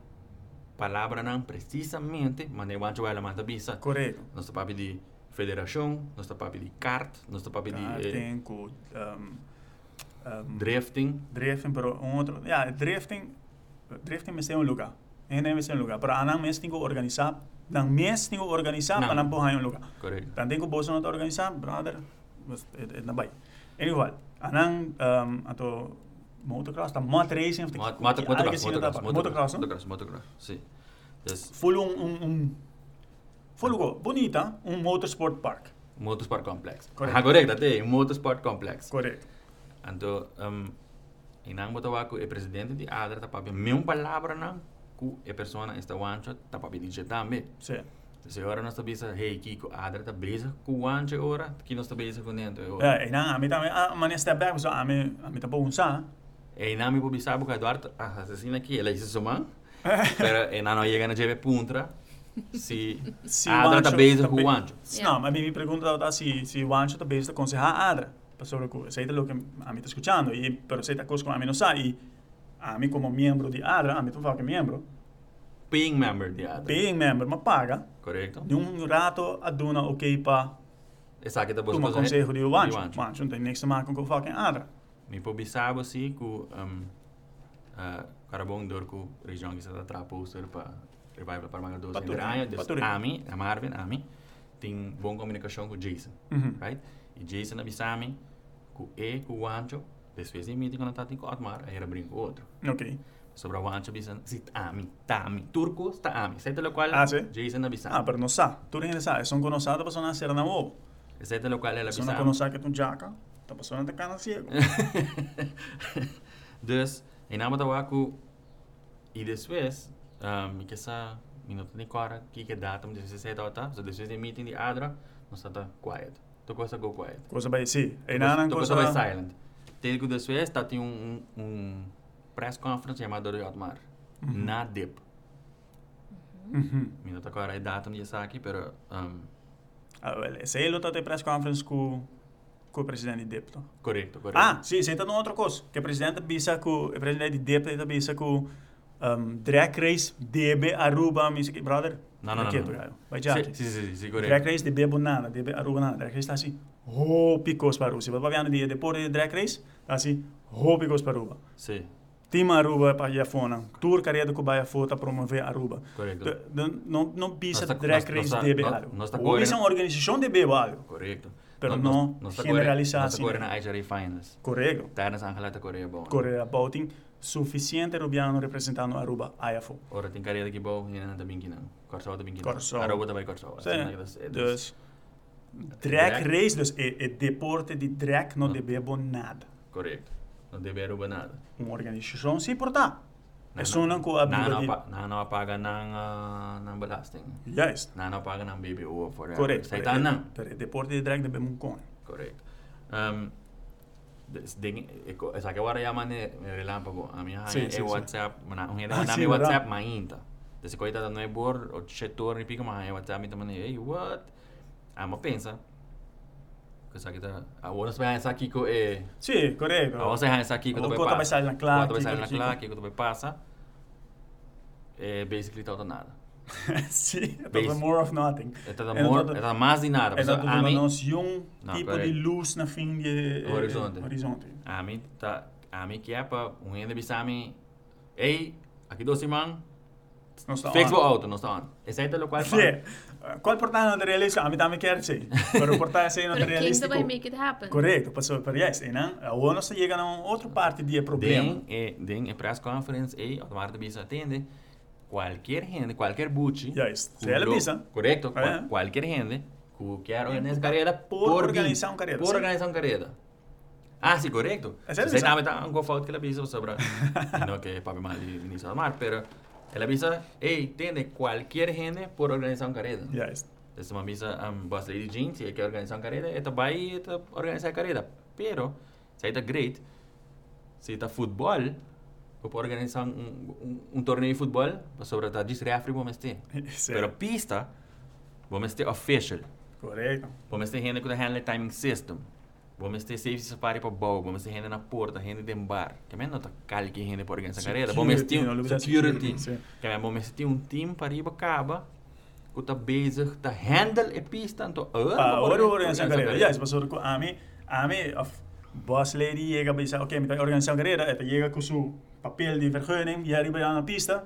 [SPEAKER 2] palavra não precisamente, mas nem wancho ela manda bisa,
[SPEAKER 3] Correto.
[SPEAKER 2] nós tá papi de federação, nós tá papi de kart, nós tá papi de eh,
[SPEAKER 3] Karting, com um, um,
[SPEAKER 2] drifting,
[SPEAKER 3] drifting, pero um outro, ja, drifting, drifting é um lugar. Ainda é um lugar, pero anang mes tingo organizar, nang mes tingo organizar
[SPEAKER 2] Não.
[SPEAKER 3] para não porra um lugar.
[SPEAKER 2] correto.
[SPEAKER 3] Dan tingo boso não organizar, brother, mas é é na bai. Anyway, anang um, ato motocross, tá moto racing,
[SPEAKER 2] Mot- Motocross, motocross,
[SPEAKER 3] motocross,
[SPEAKER 2] motocross, motocross, motocross, sim. Dus,
[SPEAKER 3] Full um um um Full go, bonita, um motorsport park.
[SPEAKER 2] motorsport complex.
[SPEAKER 3] Correct.
[SPEAKER 2] Ah, correto, até, um motorsport complex.
[SPEAKER 3] Correto.
[SPEAKER 2] Então, um, inang mo tawa ko e presidente di ADRA tapabi mesmo palavra não ku e persona esta wancho tapabi dice tambe.
[SPEAKER 3] Sim.
[SPEAKER 2] Se ora nós tabisa hey Kiko ADRA tá bezig ku wancho ora, que nós bezig com dentro.
[SPEAKER 3] Ja, en dan aan mij dan, ah, maar step back, so aan mij, aan mij dan boven sa.
[SPEAKER 2] E inang mi pobisabo ka Eduardo, [laughs] ah, assassina aqui, ela disse soma. Pero e não chega na jeve puntra. Si
[SPEAKER 3] Si
[SPEAKER 2] ADRA tá
[SPEAKER 3] Wancho
[SPEAKER 2] bezig
[SPEAKER 3] tá
[SPEAKER 2] ku
[SPEAKER 3] be-
[SPEAKER 2] wancho.
[SPEAKER 3] No, maar mi pregunta da si si Wancho está bezig con aconsejar a Adra. Sobre que sei lo que a mí está escuchando y pero sei ta cosa con a mí no sa y a mí como miembro de Adra, a mí tu que miembro,
[SPEAKER 2] Paying member di ADRA.
[SPEAKER 3] being member, ma paga,
[SPEAKER 2] Correcto.
[SPEAKER 3] de um rato a duna ok pa
[SPEAKER 2] Esa que tá
[SPEAKER 3] tu ma
[SPEAKER 2] buscando.
[SPEAKER 3] consejo de Wancho.
[SPEAKER 2] Wancho.
[SPEAKER 3] Wancho não tem niks te maken com fucking Adra.
[SPEAKER 2] Mi pobisabo si ku um, uh, karabong dor ku região que está tra poster pa revival para mga dos
[SPEAKER 3] Patuloy,
[SPEAKER 2] Andrea, des
[SPEAKER 3] patuloy.
[SPEAKER 2] Ami, a Marvin, Ami, tem bom comunicação com Jason,
[SPEAKER 3] Mhm.
[SPEAKER 2] right? E Jason avisami ku e ku Wancho, después de meeting quando tá com Otmar, aí era brinco outro.
[SPEAKER 3] Ok.
[SPEAKER 2] Sobre a Wancho avisan, si Ami, Tami, Turco, sta Ami. Sete lo qual
[SPEAKER 3] Ah, sí?
[SPEAKER 2] Jason avisami.
[SPEAKER 3] Ah, pero no sa. Tu rin sa, son conosada pa na ser na mo.
[SPEAKER 2] Sete lo qual ela
[SPEAKER 3] Son na
[SPEAKER 2] avisami.
[SPEAKER 3] conosada que tu jaca, ta pasando te cana ciego.
[SPEAKER 2] dus, em nome da Waku, e depois, um, que essa minuto de cora, que que data, 17 horas, so depois de meeting de Adra, nós está quiet. Tu coisa go quiet. Coisa-
[SPEAKER 3] nan
[SPEAKER 2] tu coisa
[SPEAKER 3] cosa
[SPEAKER 2] vai silent. Telco depois, está tem um, um, um press conference chamado de Otmar. Na DIP.
[SPEAKER 3] Mhm.
[SPEAKER 2] Minuto agora é data de aqui, pero um,
[SPEAKER 3] Ah, well, sei lo tate press conference com com o presidente de DEP.
[SPEAKER 2] correto, correto.
[SPEAKER 3] Ah, sim, numa outra coisa. Que o presidente bisa com o presidente de DEP tá bisa com um, drag race DB Aruba, que brother.
[SPEAKER 2] Não, não, não, não.
[SPEAKER 3] Vai já.
[SPEAKER 2] Sim, sim, sim, sim, correto.
[SPEAKER 3] Drag race DB Bonana, DB Aruba nada. Drag race. Hopicos para Aruba. Se você vai ver de deporte de drag race, tá assim. Hopicos para Aruba.
[SPEAKER 2] Sim,
[SPEAKER 3] Team Aruba para ir fora. Tour carreira que vai fora promover Aruba.
[SPEAKER 2] correto.
[SPEAKER 3] Não não
[SPEAKER 2] tá-
[SPEAKER 3] drag race DB
[SPEAKER 2] nós-
[SPEAKER 3] algo.
[SPEAKER 2] nós tá
[SPEAKER 3] Ou isso é uma organização DB algo.
[SPEAKER 2] Correto.
[SPEAKER 3] Pero
[SPEAKER 2] nós- nós tá
[SPEAKER 3] generalizar
[SPEAKER 2] está
[SPEAKER 3] né?
[SPEAKER 2] correndo na bom.
[SPEAKER 3] Correia Bouting, suficiente Rubiano representando Aruba, AFO.
[SPEAKER 2] Ora tem carreira que bom, e não também que não. Corsol também que não.
[SPEAKER 3] Corsol.
[SPEAKER 2] Aruba também Corsol.
[SPEAKER 3] Sim. Dus, drag race, dus é, é deporte de drag não
[SPEAKER 2] Não.
[SPEAKER 3] deve bom nada.
[SPEAKER 2] Correto. Não deve Aruba nada.
[SPEAKER 3] Uma organização se importar. É só não com a
[SPEAKER 2] Na
[SPEAKER 3] Aruba
[SPEAKER 2] não
[SPEAKER 3] de...
[SPEAKER 2] pa- na não paga ng uh, ng belasting.
[SPEAKER 3] Yes,
[SPEAKER 2] Na não paga ng BBO for
[SPEAKER 3] correto.
[SPEAKER 2] Sa ita não.
[SPEAKER 3] Pero é deporte de drag deve bom com.
[SPEAKER 2] Correto. Um, des- ding eko esa que agora llama ne relámpago a minha
[SPEAKER 3] Sim,
[SPEAKER 2] é
[SPEAKER 3] sim, sim.
[SPEAKER 2] WhatsApp mana um rende
[SPEAKER 3] Ah,
[SPEAKER 2] na
[SPEAKER 3] sim,
[SPEAKER 2] minha
[SPEAKER 3] verdade.
[SPEAKER 2] WhatsApp mainta desse coita da não é bor o setor ni pica mas é WhatsApp então mane hey what ah mas pensa que essa que tá a outra vai essa aqui com é
[SPEAKER 3] Sì, corretto.
[SPEAKER 2] a outra essa aqui que
[SPEAKER 3] O
[SPEAKER 2] tu vai
[SPEAKER 3] conta vai sair na claque,
[SPEAKER 2] vai sair na
[SPEAKER 3] aquilo,
[SPEAKER 2] claque que tu vai passa é basically tá nada [laughs] Base.
[SPEAKER 3] proprio more of nothing.
[SPEAKER 2] É more
[SPEAKER 3] nada-
[SPEAKER 2] é tá mais de nada
[SPEAKER 3] É
[SPEAKER 2] a mim
[SPEAKER 3] nós um tipo de luz na fim de eh,
[SPEAKER 2] Horizonte.
[SPEAKER 3] horizonte.
[SPEAKER 2] a mim tá a mim que rende bisami ei aqui dois irmãos
[SPEAKER 3] Non sta
[SPEAKER 2] Facebook auto non sta on. Esatto lo qual
[SPEAKER 3] Sì. Eh, Qual portare non realistico? A mi dame chiaro sì. Per portare sei non
[SPEAKER 4] But king
[SPEAKER 3] realistico.
[SPEAKER 4] vai make it happen.
[SPEAKER 3] Corretto, passo per yes, e non? A uno se chega a outra parte di problema.
[SPEAKER 2] Den é den é press conference e automaticamente bisa atende qualquer gente, qualquer buchi.
[SPEAKER 3] Yes. Se ela bisa.
[SPEAKER 2] Correto,
[SPEAKER 3] É.
[SPEAKER 2] qual- qualquer gente que quer organizar carreira
[SPEAKER 3] por
[SPEAKER 2] por
[SPEAKER 3] organizar uma carreira,
[SPEAKER 2] Por
[SPEAKER 3] sim.
[SPEAKER 2] organizar uma carreira. Ah, sim, correto. Você sabe tá um gofalt que ela bisa sobre [laughs] não que é papi mal do mar, pero ela bisa, ei, tende qualquer gente por organizar uma carreira.
[SPEAKER 3] Yes.
[SPEAKER 2] Essa uma misa um, boss lady jean, se quer organizar uma carreira, ela vai ela organizar a carreira. Pero, se está great, se está futebol, eu posso organizar um, um, um torneio de futebol, sobre a diz refri, vamos ter.
[SPEAKER 3] Sì.
[SPEAKER 2] Pero pista, vamos ter official.
[SPEAKER 3] Corretto.
[SPEAKER 2] Vamos ter gente que handle timing system. Vamos ter safety safari para bow, vamos ter gente na porta, gente de bar. Que menos não tá calque gente para organizar a carreira. Vamos ter
[SPEAKER 3] Security, não
[SPEAKER 2] um security. Que vamos ter um time para ir que tá bezig, tá handle e pista, então,
[SPEAKER 3] Ah, ora organizar carreira. Yes, passo a mi a mi of boss lady chega bij oké, met organizar carreira, e chega com su papel de vergunning, e arriba na pista.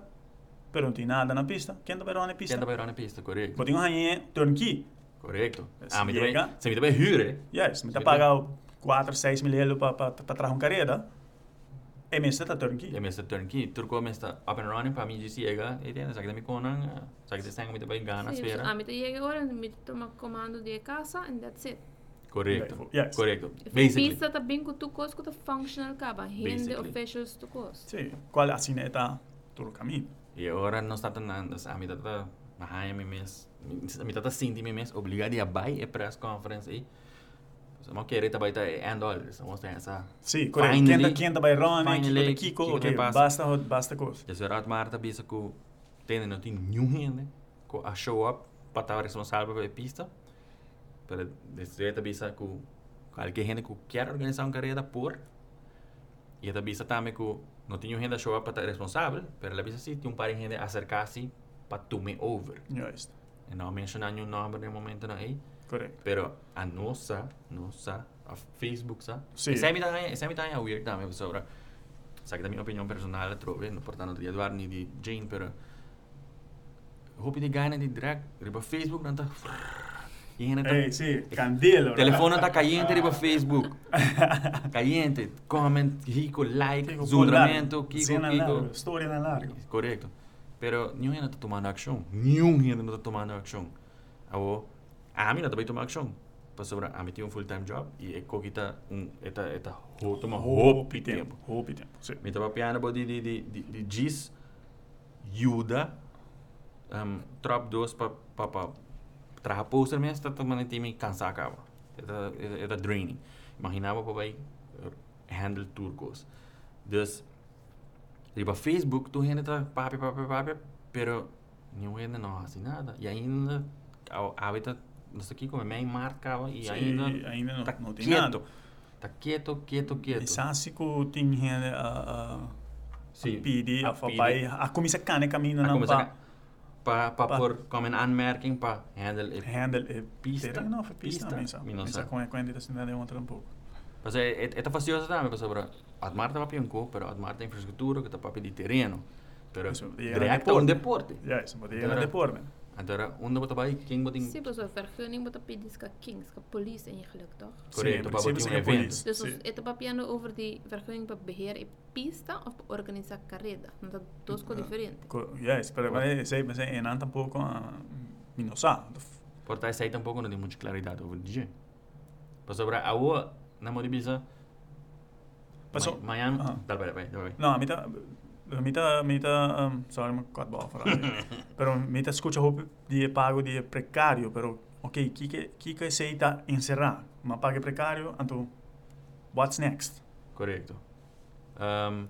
[SPEAKER 3] Pero não tem nada na pista. Quem tá na pista?
[SPEAKER 2] Quem tá para na pista, correto.
[SPEAKER 3] Botinho aí, turnkey.
[SPEAKER 2] Correto.
[SPEAKER 3] Se
[SPEAKER 2] Ah, mas
[SPEAKER 3] chega-
[SPEAKER 2] também, se me também hyre,
[SPEAKER 3] Yes, me tá
[SPEAKER 2] Sim.
[SPEAKER 3] pagar 4, 6 mil euros para para para trazer uma carreira. E me está turnkey.
[SPEAKER 2] é mesmo turnkey, turco mesmo up and running para mim de chega, e tem, sabe da minha conan, sabe da sangue me também gana,
[SPEAKER 4] Sim,
[SPEAKER 2] esfera.
[SPEAKER 4] a mim chega agora, me toma comando de casa and that's it.
[SPEAKER 2] Correto.
[SPEAKER 3] Yes.
[SPEAKER 2] Correto.
[SPEAKER 4] If
[SPEAKER 2] Basically.
[SPEAKER 4] pista tá bem com tu coisa, que tá functional caba. Rende officials tu coisa.
[SPEAKER 3] Sim, qual assim é tá todo o caminho.
[SPEAKER 2] E agora não está tão nada, a mim tá na me mes, a tá sinti me mes obrigado a press conference aí. Se querer tá vai tá and all. Finally-
[SPEAKER 3] Quem tá quem tá by Ron,
[SPEAKER 2] finally,
[SPEAKER 3] quem tá Kiko,
[SPEAKER 2] Kiko
[SPEAKER 3] ok,
[SPEAKER 2] vai
[SPEAKER 3] basta basta coisa.
[SPEAKER 2] Já será Marta bisa não tem nenhum gente que a show up para estar responsável pela pista. Para dizer bisa que qualquer gente que quer organizar uma carreira por e a bisa também que não tem gente a show up para estar responsável, mas ela bisa sim tem um par de gente a acercar-se para tomar over.
[SPEAKER 3] Just.
[SPEAKER 2] E não mencionar nenhum nome no momento não aí,
[SPEAKER 3] Corretto.
[SPEAKER 2] pero a nossa, nossa, a Facebook sa.
[SPEAKER 3] Sì.
[SPEAKER 2] Essa é me tá, essa me tá é weird também sobre Sa que da minha opinião personal trove, no portanto de Eduardo ni de Jane, pero hoop die gana di drag, riba Facebook não tá E ainda tá
[SPEAKER 3] Ehi, sì, candelo.
[SPEAKER 2] O telefone tá caliente riba [laughs] Facebook. caliente, comment, rico, like,
[SPEAKER 3] Kiko,
[SPEAKER 2] zumbramento,
[SPEAKER 3] Kiko,
[SPEAKER 2] kiko,
[SPEAKER 3] Cena
[SPEAKER 2] kiko.
[SPEAKER 3] largo, storia na largo.
[SPEAKER 2] Correto. Pero ainda está tomando ação. Não está tomando ação. Awo, a mim não está tomando ação. Para sobre a mim tem um full time job e é coquita um eta eta ho toma hope tempo.
[SPEAKER 3] Hopi tempo, sì.
[SPEAKER 2] Me tava piano body di di di di gis Yuda um trap dos pa pa pa traha poster mesmo está tomando time cansar acaba. Eta, eta draining. Imaginava para vai handle turcos. Dus riba Facebook tu ainda tá papi papi papi, pero não assim nada. E ainda a hábito não sei aqui como é meio marcava e
[SPEAKER 3] Sì,
[SPEAKER 2] ainda
[SPEAKER 3] ainda não,
[SPEAKER 2] tá
[SPEAKER 3] não tem
[SPEAKER 2] quieto.
[SPEAKER 3] nada.
[SPEAKER 2] Tá quieto, quieto, quieto.
[SPEAKER 3] E sassico tem gente a a pidi,
[SPEAKER 2] a
[SPEAKER 3] a a comissa cane cammina
[SPEAKER 2] Ah,
[SPEAKER 3] não
[SPEAKER 2] como sa-
[SPEAKER 3] pa
[SPEAKER 2] pa por como en anmerking pa handle it.
[SPEAKER 3] handle e
[SPEAKER 2] Pista.
[SPEAKER 3] Terem não, foi pista,
[SPEAKER 2] Pista.
[SPEAKER 3] mi sa.
[SPEAKER 2] Mi non
[SPEAKER 3] Mi
[SPEAKER 2] sa.
[SPEAKER 3] sa come quando da cidade é outra um pouco.
[SPEAKER 2] Mas é é tá fastidioso também, porque sobre a Marta va pianco, pero a Marta infraestrutura que papi de terreno. Pero
[SPEAKER 3] Isso, e era
[SPEAKER 2] direct un
[SPEAKER 3] deporte. Ja, isso pode ir
[SPEAKER 2] Agora-
[SPEAKER 3] na deporte.
[SPEAKER 2] Agora, onde bota vai quem bota
[SPEAKER 4] Sim, pessoal, vergunning moet op Kings, que police eigenlijk toch?
[SPEAKER 2] Botar um
[SPEAKER 3] seria
[SPEAKER 2] evento.
[SPEAKER 3] polícia.
[SPEAKER 4] Dus
[SPEAKER 3] Sim.
[SPEAKER 4] ons het papiano over die vergunning para beheer e pista of para organizar carreira. Não tá duas coisas diferentes.
[SPEAKER 3] Co- Ja, isso para mas sei, mas é não tampouco a mi non sa.
[SPEAKER 2] Porta essa aí tampouco não tem muita claridade over DJ. Mas sobre a o na modibisa.
[SPEAKER 3] Passou.
[SPEAKER 2] Miami,
[SPEAKER 3] Aha.
[SPEAKER 2] dá para vai, dá vai.
[SPEAKER 3] No, mita mita mita um, sorry, ma quad boh frase. però mita scuccia hope di pago di precario, però ok, chi che chi che sei ta inserra, ma paghi precario, anto what's next?
[SPEAKER 2] Correto. Um,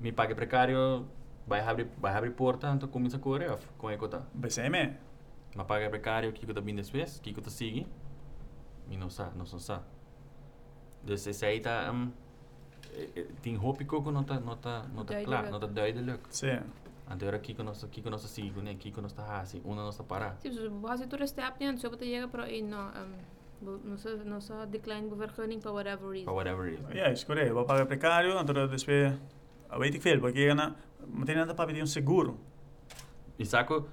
[SPEAKER 2] mi paga precário vai abrir vai abrir porta então começa a correr com a cota.
[SPEAKER 3] BCM.
[SPEAKER 2] Ma paga precário que cota bem depois, que cota sigue. Mi não sa, não sa. Dus esse aí tá um, tem hope que não não tá não tá claro, não tá duidelijk.
[SPEAKER 3] Sim.
[SPEAKER 2] Agora aqui que nós aqui que nós sigo, né? Aqui que nós tá assim, uma nós tá parar.
[SPEAKER 4] Sim, dus base tu step niyan, so bata llega pro in no um no sa no sa decline bu vergunning for whatever reason.
[SPEAKER 2] For whatever reason.
[SPEAKER 3] Ja, is correto. Vou pagar precário, então depois... Weet ik veel, porque gana... Meteen nada para pedir um seguro.
[SPEAKER 2] Saco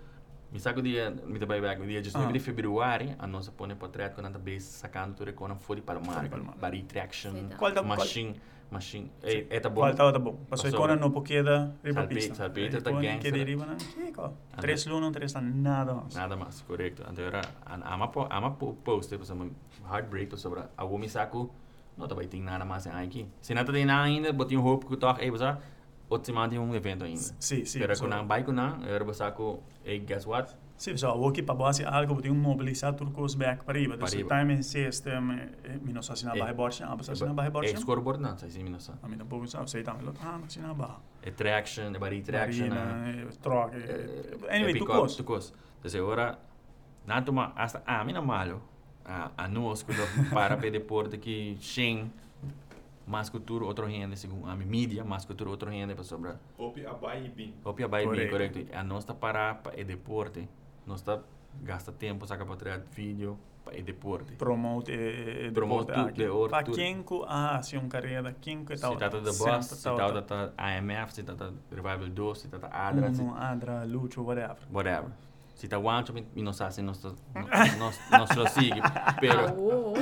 [SPEAKER 2] mi saco dia mi da back dia 19
[SPEAKER 3] Ah.
[SPEAKER 2] de februário a nossa põe portrait com nada base sacando tudo com fora para o mar.
[SPEAKER 3] Fora para o mar.
[SPEAKER 2] Bari traction,
[SPEAKER 4] tá.
[SPEAKER 2] Machine, machine. É tá bom.
[SPEAKER 3] Qual estava tá bom? Passou. icona no porque da riba pista.
[SPEAKER 2] salpete, tá
[SPEAKER 3] Icona
[SPEAKER 2] gangster.
[SPEAKER 3] Que deriva na... Chico. Três lunas, não três nada mais.
[SPEAKER 2] Nada mais, correto. Agora ama po ama po post por exemplo heartbreak sobre a o mi saco não tá vai ter nada mais aqui. Se não tem nada ainda, um hope que toque aí você outro semana tem um evento ainda.
[SPEAKER 3] Sim, sim.
[SPEAKER 2] Pero
[SPEAKER 3] so-
[SPEAKER 2] com não, era você saco, hey, guess what?
[SPEAKER 3] Sim, só o que para base algo, tem um mobilizador com os back para riba.
[SPEAKER 2] Para
[SPEAKER 3] Então,
[SPEAKER 2] riba.
[SPEAKER 3] time system, mi não assassina
[SPEAKER 2] Eh,
[SPEAKER 3] barra borsa, ah, para assassina barra
[SPEAKER 2] É
[SPEAKER 3] borsa.
[SPEAKER 2] scoreboard não, sai sim, sei.
[SPEAKER 3] A mim tampouco sabe, sei também, ah, não assina barra.
[SPEAKER 2] É traction, é bari traction. ah.
[SPEAKER 3] Marina, troca.
[SPEAKER 2] Eh,
[SPEAKER 3] Anyway, tu
[SPEAKER 2] pick up,
[SPEAKER 3] cos.
[SPEAKER 2] tu cos. Então agora não toma hasta a mim não malo. A a nós [laughs] que para para deporte que shen mais cultura outro rende segundo a mídia mais cultura outro rende para sobrar.
[SPEAKER 5] Hope abai bin.
[SPEAKER 2] Opia vai bem
[SPEAKER 3] Correto.
[SPEAKER 2] A nós está para para o deporte. Nós gasta tempo saca para tirar vídeo para o deporte.
[SPEAKER 3] Promote eh,
[SPEAKER 2] Promote
[SPEAKER 3] deporte Para quem que ah, se um carreira, quem que
[SPEAKER 2] Se
[SPEAKER 3] tal.
[SPEAKER 2] trata de boss, se trata da AMF, se trata da Revival 2, se trata da ADRA, se
[SPEAKER 3] Uno, Adra, Lucho, whatever.
[SPEAKER 2] whatever. Se tá wancho, mi não sabe se nós nós nós lo sigue, pero
[SPEAKER 4] Oh,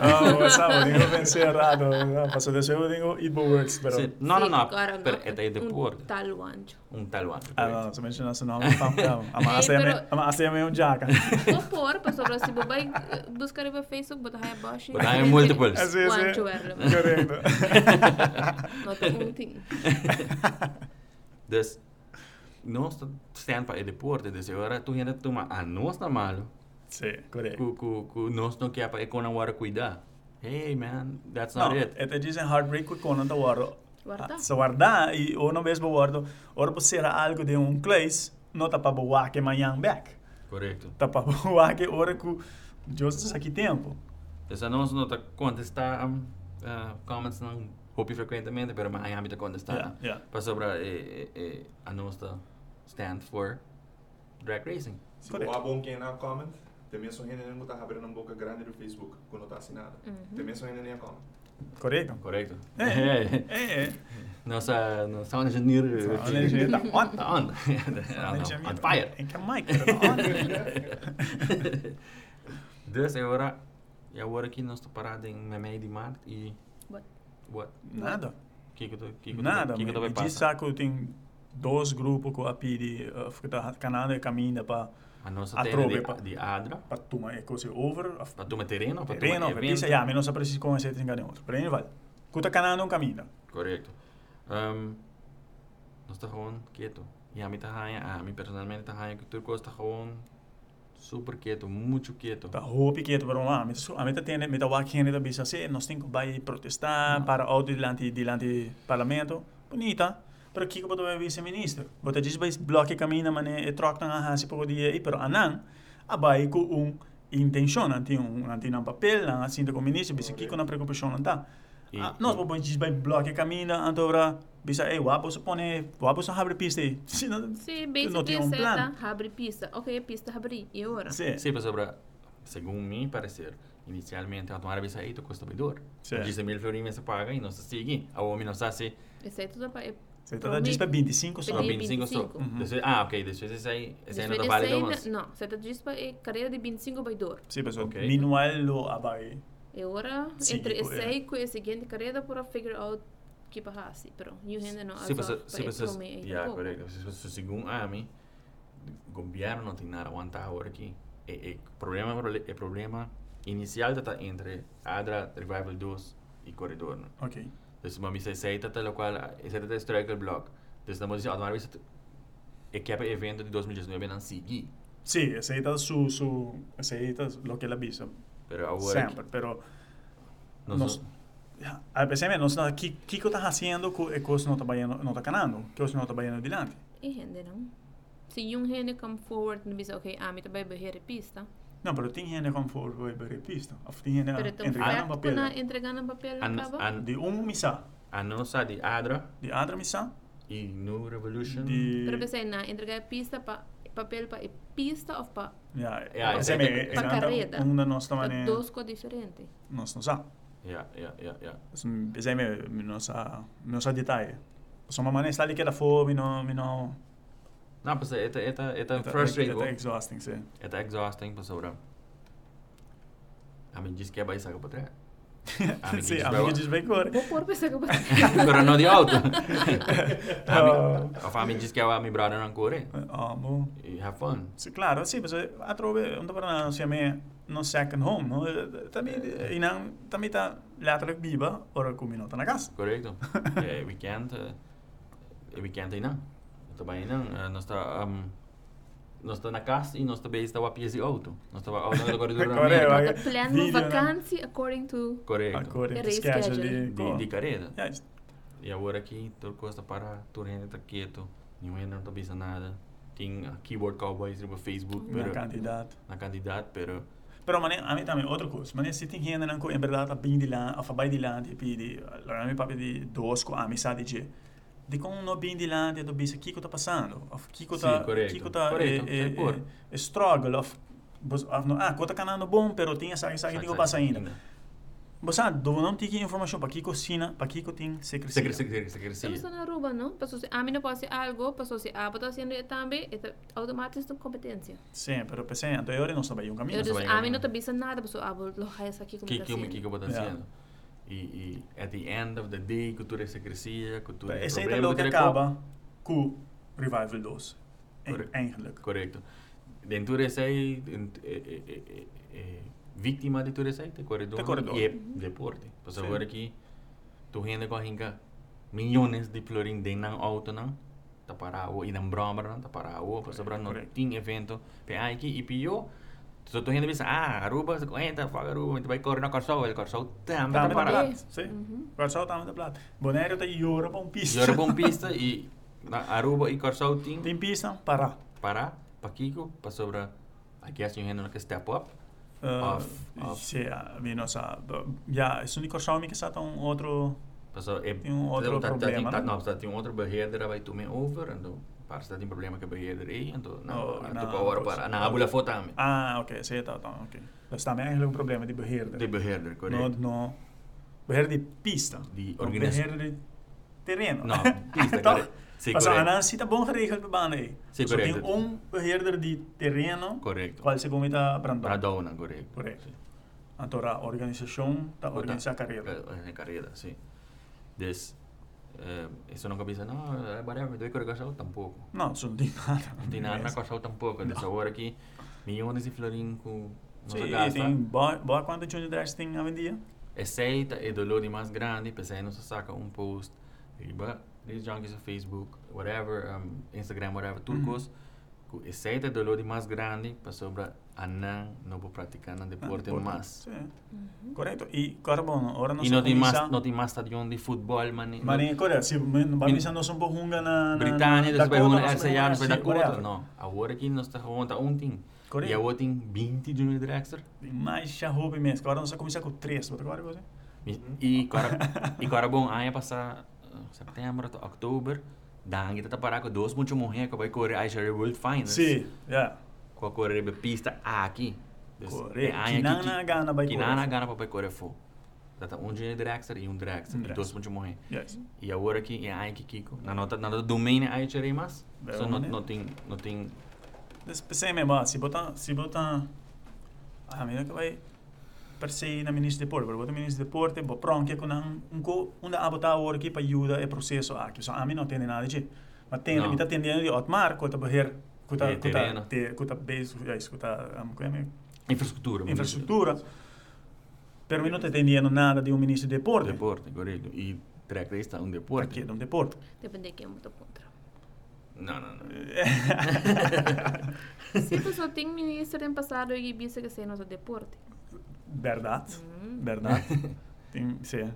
[SPEAKER 3] Ah, sabe, digo pensei errado. Passou desse eu digo Ibo Words, pero...
[SPEAKER 2] se, no no no,
[SPEAKER 4] Claro,
[SPEAKER 2] pero
[SPEAKER 4] no,
[SPEAKER 2] é o deporte,
[SPEAKER 4] Un tal guancho.
[SPEAKER 2] um tal wancho.
[SPEAKER 3] Ah, não, se menciona seu nome, fam, fam. Ama
[SPEAKER 4] Eh, pero-
[SPEAKER 3] ama ACM um jaca.
[SPEAKER 4] O por, pa sobra si babay buscar iba Facebook, bota haya bashi.
[SPEAKER 2] Bota haya multiples.
[SPEAKER 3] Assim, assim.
[SPEAKER 4] Guancho erle.
[SPEAKER 3] Correto. [laughs]
[SPEAKER 4] No to un ting.
[SPEAKER 2] Dus nós stand para o deporte, dus agora tu ainda toma a nós na malo,
[SPEAKER 3] Sim, correto.
[SPEAKER 2] ku ku nós não quer para economia hora cuidar. Hey man, that's not
[SPEAKER 3] Não,
[SPEAKER 2] it.
[SPEAKER 3] até dizem heartbreak com quando tá guardo.
[SPEAKER 4] Guarda.
[SPEAKER 3] Se guardar e ou não mesmo guardo, ora por ser algo de um place, não tá para boar que amanhã back.
[SPEAKER 2] Correto.
[SPEAKER 3] Tá para [laughs] boar que hora que just aqui tempo.
[SPEAKER 2] Dus a nós não tá contestar um, uh, comments não hopi frequentemente, pero mas aí tá contestar.
[SPEAKER 3] Yeah, yeah.
[SPEAKER 2] Para sobre eh, eh, a nós tá stand for drag racing.
[SPEAKER 5] Se o bom quem na comment, também só ainda não tá abrindo uma boca grande do Facebook quando tá assinada. Também só ainda nem comment.
[SPEAKER 3] Correto?
[SPEAKER 2] Correto.
[SPEAKER 3] É, [laughs] é, é.
[SPEAKER 2] Nossa, nossa engenheiro
[SPEAKER 3] Olha, a gente tá on.
[SPEAKER 2] tá on. on, on fire.
[SPEAKER 3] Em que mic, pero on. [laughs]
[SPEAKER 2] Dus agora, e agora que nós estamos parados em meio de março e
[SPEAKER 4] What?
[SPEAKER 2] what?
[SPEAKER 3] Nada.
[SPEAKER 2] Que que tu que que
[SPEAKER 3] Nada,
[SPEAKER 2] que que tu vai
[SPEAKER 3] me diz
[SPEAKER 2] passar?
[SPEAKER 3] saco tem dois grupos que a pedi, uh, fica canal caminha para
[SPEAKER 2] A nossa
[SPEAKER 3] A
[SPEAKER 2] tem
[SPEAKER 3] trove,
[SPEAKER 2] de,
[SPEAKER 3] pa.
[SPEAKER 2] de Adra,
[SPEAKER 3] para tomar é coisa over,
[SPEAKER 2] para tomar terreno, para
[SPEAKER 3] terreno, para precisa conhecer tem ganho outro. Para vai. Kuta canal não caminha.
[SPEAKER 2] Correto. Um, nós está gewoon quieto. E a mim raia, a mim personalmente tá raia que turco está gewoon super quieto, muito quieto.
[SPEAKER 3] Tá hoop que para lá, a meta tem, meta wa que ainda bisa se nós tem que vai protestar para auto dilante dilante parlamento. Bonita. Pero kiko pa to vice-ministro. Bota diz vai bloque caminho mané e troca na hasi por dia e pero anan abai com um intenção, anti um anti um papel, na assim o ministro, bisa kiko na preocupação não tá. Ah, nós vamos diz vai bloque caminho, antora bisa e wapo se pone, wapo se abre [laughs] pista. Se não
[SPEAKER 4] Sí,
[SPEAKER 3] não tem um plano.
[SPEAKER 4] abre pista. Ok, pista abri. E ora?
[SPEAKER 3] Sim.
[SPEAKER 2] Sim, mas sobre, segundo mim parecer, inicialmente a tomar a visa aí tu custa bidor.
[SPEAKER 3] Sim.
[SPEAKER 2] Diz mil florins se paga e não se sigue. A homem não sabe se
[SPEAKER 4] Esse aí tudo pa e
[SPEAKER 3] Você tá diz para 25 só.
[SPEAKER 2] só
[SPEAKER 4] Pedia
[SPEAKER 2] 25 só.
[SPEAKER 4] 25.
[SPEAKER 3] Uhum.
[SPEAKER 2] Depois- Ah, ok, depois esse aí, esse aí não tá
[SPEAKER 4] Después
[SPEAKER 2] válido
[SPEAKER 4] de
[SPEAKER 2] mas.
[SPEAKER 4] seis, não, seta diz pa e carreira de 25 by door.
[SPEAKER 3] Sim, pessoal.
[SPEAKER 2] Ok.
[SPEAKER 3] Meanwhile, lo abai.
[SPEAKER 4] E ora,
[SPEAKER 3] Sim,
[SPEAKER 4] entre
[SPEAKER 3] tipo,
[SPEAKER 4] esse
[SPEAKER 3] é.
[SPEAKER 4] aí com a seguinte carreira para figure out que pa hasi. Pero, you ainda não
[SPEAKER 2] Se você,
[SPEAKER 4] azor
[SPEAKER 2] se
[SPEAKER 4] pa e
[SPEAKER 2] você,
[SPEAKER 4] prome e
[SPEAKER 2] yeah,
[SPEAKER 4] pouco.
[SPEAKER 2] correto. Se você, segundo a mim, o governo não tem nada a aguentar agora aqui. E, e problema, o problema inicial está entre Adra, Revival 2 e Corredor. Né?
[SPEAKER 3] Ok.
[SPEAKER 2] Dus mami se lo qual esse tata striker block. Dus na música automática vez e que é evento de 2019 não segui.
[SPEAKER 3] Sí, aceita su, su, aceita lo que la visa.
[SPEAKER 2] Pero agora
[SPEAKER 3] Sempre, pero
[SPEAKER 2] nós
[SPEAKER 3] Nos- a veces não está que que está fazendo com e coisa não está baiano não está canando que coisa não está baiano dilante
[SPEAKER 4] E gente não. Se um gente come forward e diz, ok, ah, me também beher pista.
[SPEAKER 3] Não pero tem gente como for vai para pista of tem gente
[SPEAKER 4] Pero então
[SPEAKER 3] entregando
[SPEAKER 4] fact
[SPEAKER 3] papel
[SPEAKER 4] na entregando papel
[SPEAKER 2] An,
[SPEAKER 4] acaba.
[SPEAKER 2] an,
[SPEAKER 3] de um missa
[SPEAKER 2] a nossa de Adra
[SPEAKER 3] de outra missa
[SPEAKER 2] e New Revolution.
[SPEAKER 3] de
[SPEAKER 4] Pero pensei na entregar pista pa papel pa pista of pa
[SPEAKER 3] ja
[SPEAKER 2] Ja,
[SPEAKER 3] ese
[SPEAKER 2] é-
[SPEAKER 3] me
[SPEAKER 2] é-
[SPEAKER 3] é
[SPEAKER 4] Pa carreta.
[SPEAKER 3] um da nós
[SPEAKER 4] pa
[SPEAKER 3] também
[SPEAKER 4] dos co diferente.
[SPEAKER 3] nós não sabe
[SPEAKER 2] Ja, ja, ja, ja.
[SPEAKER 3] ese me não sa não sa detalhe só uma maneira está ali que da fome não me não
[SPEAKER 2] Não, pues esta, esta, esta frustrating.
[SPEAKER 3] é exhausting sim
[SPEAKER 2] Esta exhausting, pues sobra. A mim diz que é baixar para trás. A mim
[SPEAKER 3] sim
[SPEAKER 2] diz
[SPEAKER 3] a mim diz bem cor
[SPEAKER 4] Vou pôr pensa que
[SPEAKER 2] Pero no de auto. [laughs] A
[SPEAKER 3] Ah.
[SPEAKER 2] mim, a mim diz que é a minha brother não corre.
[SPEAKER 3] ah bom
[SPEAKER 2] E have fun.
[SPEAKER 3] Sì, claro, sì, perché a trove un po' non sia me non second home, no? Tammi in tammi ta letterlijk biba ora come nota na casa.
[SPEAKER 2] Correcto. [laughs] Eh, weekend, eh, weekend aí não. [laughs] Eh, Nós está, um, nós está na casa e nós também está a pé de auto. Nós está a auto
[SPEAKER 3] Correct.
[SPEAKER 2] América.
[SPEAKER 3] Vai-
[SPEAKER 4] Nota plan mo
[SPEAKER 3] na-
[SPEAKER 4] vakantie according to
[SPEAKER 2] Correcto.
[SPEAKER 3] Ancora
[SPEAKER 4] E
[SPEAKER 3] in schedule di
[SPEAKER 2] De, de carreira.
[SPEAKER 3] Just-
[SPEAKER 2] E agora aqui, tudo costa para, gente está quieto. Ninguém não está pensando nada. Tem a Keyboard Cowboys no Facebook,
[SPEAKER 3] na
[SPEAKER 2] pero,
[SPEAKER 3] candidato.
[SPEAKER 2] na candidato, pero
[SPEAKER 3] Però ma a me também outra coisa, mas se tem gente não in verdade bem de lá, a fabai di là, di di allora mi papi di dosco a mi sa di. Di con no bem là, di do bisa kiko tá passando. Of kiko
[SPEAKER 2] Sì,
[SPEAKER 3] tá
[SPEAKER 2] corretto.
[SPEAKER 3] kiko tá e struggle of of no ah, kota canando bom, pero tinha sa sa que passa ainda. Você sabe, dove não tem informação para kiko sina, para kiko tem secrecia.
[SPEAKER 2] Secre, secre, secre,
[SPEAKER 4] Estamos
[SPEAKER 2] secre,
[SPEAKER 4] na Aruba, não? Passou se a mim não pode ser algo, passou se a está fazendo também, é automático competência.
[SPEAKER 3] Sim, pero pensei, então eu não sabia um caminho.
[SPEAKER 4] A mim não te bisa nada, passou a vou lojar essa aqui como
[SPEAKER 2] que
[SPEAKER 4] está
[SPEAKER 2] que que que eu vou
[SPEAKER 3] Yeah.
[SPEAKER 2] dizendo. E, e at the end of the day, cultura secrecia, cultura
[SPEAKER 3] Esse aí
[SPEAKER 2] problema
[SPEAKER 3] também que
[SPEAKER 2] que telecom.
[SPEAKER 3] acaba com Revival 2.
[SPEAKER 2] Correto.
[SPEAKER 3] Eigenlijk.
[SPEAKER 2] Correcto. Dentro desse aí, en- eh, eh, eh, eh, eh, vítima de tudo isso aí, te corredor,
[SPEAKER 3] Te corredor.
[SPEAKER 2] e é deporte. Pues
[SPEAKER 3] Sim.
[SPEAKER 2] agora aqui, tu gente com hinga milhões de florin de nan auto não, tá parado, e nan broma não, tá parado, pues agora não
[SPEAKER 3] correto.
[SPEAKER 2] tem evento, pe aqui e pio, So, tu gente pensa, ah, Aruba, se cuenta, fue a Aruba, vai correr [laughs] na Corsol, el Corsol também tá
[SPEAKER 3] Também da
[SPEAKER 2] parado.
[SPEAKER 3] plata. Sim.
[SPEAKER 4] Uhum.
[SPEAKER 3] Corsol também da plata. Bonério tá euro para um pista.
[SPEAKER 2] E era bom pista e Aruba e Corsol tem
[SPEAKER 3] Tem pista, para.
[SPEAKER 2] para, para Kiko, para sobre, aqui assim, gente que step up,
[SPEAKER 3] Uh,
[SPEAKER 2] Off, off.
[SPEAKER 3] Sim, vi não sabe. Ja, isso não Corsol me que está um outro...
[SPEAKER 2] Pas zo, eh,
[SPEAKER 3] Tem um outro problema, não?
[SPEAKER 2] Dat tem um outro beheerder vai me over, en dan para dat tem problema que beheerder aí, en dan,
[SPEAKER 3] Oh,
[SPEAKER 2] nou,
[SPEAKER 3] nou,
[SPEAKER 2] tu power
[SPEAKER 3] pois.
[SPEAKER 2] para, na abula foto também.
[SPEAKER 3] Ah, ok, sim, tá, tá, ok. Dat is também eigenlijk um problema de beheerder.
[SPEAKER 2] De beheerder,
[SPEAKER 3] No, no. Beheerder pista.
[SPEAKER 2] Die organisatie.
[SPEAKER 3] beheerder de terreno.
[SPEAKER 2] Nou, pista. Sim,
[SPEAKER 3] Mas a ANAN está bom geregeld aí.
[SPEAKER 2] Sim,
[SPEAKER 3] Só tem um beheerder de terreno,
[SPEAKER 2] Correto.
[SPEAKER 3] qual se comita brandão.
[SPEAKER 2] Radona, correto.
[SPEAKER 3] Correto. Então a organização está organizando a carreira.
[SPEAKER 2] Eh, En carreira, sim. Dus, eh, isso nunca pensa, não, é whatever, doe corregação, tampouco.
[SPEAKER 3] Não, isso não tem nada.
[SPEAKER 2] Não tem nada na Corsol tampouco. Dus agora aqui, milhões de florim com nossa
[SPEAKER 3] Sim,
[SPEAKER 2] gasta.
[SPEAKER 3] tem boa, boa quanto Junior Dress tem a vendia?
[SPEAKER 2] Aceita é dolor mais grande, pensei não se saca um post, riba, these junkies no Facebook, whatever, um, Instagram, whatever, tudo
[SPEAKER 3] Mhm.
[SPEAKER 2] coisa. Aceita dolor mais grande para sobre a não não vou praticar no deporte mais.
[SPEAKER 3] Sim. Correto. E, carbono, ora não
[SPEAKER 2] E não tem mais, não tem mais stadion de futebol, man.
[SPEAKER 3] Mas nem correto, se vai pensar nós um pouco na na
[SPEAKER 2] Britânia,
[SPEAKER 3] na
[SPEAKER 2] vai
[SPEAKER 3] Dakota,
[SPEAKER 2] uma
[SPEAKER 3] nós
[SPEAKER 2] RCA,
[SPEAKER 3] vamos
[SPEAKER 2] depois da
[SPEAKER 3] whatever.
[SPEAKER 2] Não, agora aqui nós estamos conta um tem. E
[SPEAKER 3] Correto.
[SPEAKER 2] agora tem 20 Junior Drexler.
[SPEAKER 3] Mais charroupe mesmo. Agora nós vamos começar com três, bota agora você.
[SPEAKER 2] E agora, e agora bom, aí passar setembro, outubro, daí kita parar com dois morrer que vai correr a Jerry World Finals.
[SPEAKER 3] Sim, já.
[SPEAKER 2] A de pista aqui.
[SPEAKER 3] Correto. Que não na gana vai
[SPEAKER 2] Que
[SPEAKER 3] correr.
[SPEAKER 2] não na gana para correr fogo. Tata um Junior Drexler e um
[SPEAKER 3] Um
[SPEAKER 2] e dois muitos morrer.
[SPEAKER 3] Yes.
[SPEAKER 2] E agora aqui é aí que Kiko, na nota na nota domain aí Jerry mas.
[SPEAKER 3] Bem,
[SPEAKER 2] So não
[SPEAKER 3] né?
[SPEAKER 2] não tem não tem
[SPEAKER 3] Pensei mesmo, ah, se botar, se botar, ah, mira que vai per se na ministro de deporte, pero botar ministro de deporte, bo pronto que com um um co, um da abotar hora aqui para ajuda é processo aqui, só a mim não tem nada de, mas tem,
[SPEAKER 2] Não.
[SPEAKER 3] me tá atendendo de Otmar, que tá
[SPEAKER 2] É,
[SPEAKER 3] que tá,
[SPEAKER 2] terreno.
[SPEAKER 3] te, tá base, é isso, que tá, um, como é,
[SPEAKER 2] infraestrutura.
[SPEAKER 3] infraestrutura, pero mim não tá atendendo nada de um ministro de deporte,
[SPEAKER 2] Deporte, correto. E track race está um deporte.
[SPEAKER 3] aqui é um deporte.
[SPEAKER 4] Depende de quem eu estou contra.
[SPEAKER 2] Não, não, não. [laughs]
[SPEAKER 4] Se a pessoa tem ministro em passado e disse que sei nosso deporte.
[SPEAKER 3] Verdade,
[SPEAKER 4] Hum.
[SPEAKER 3] verdade, tem, sim.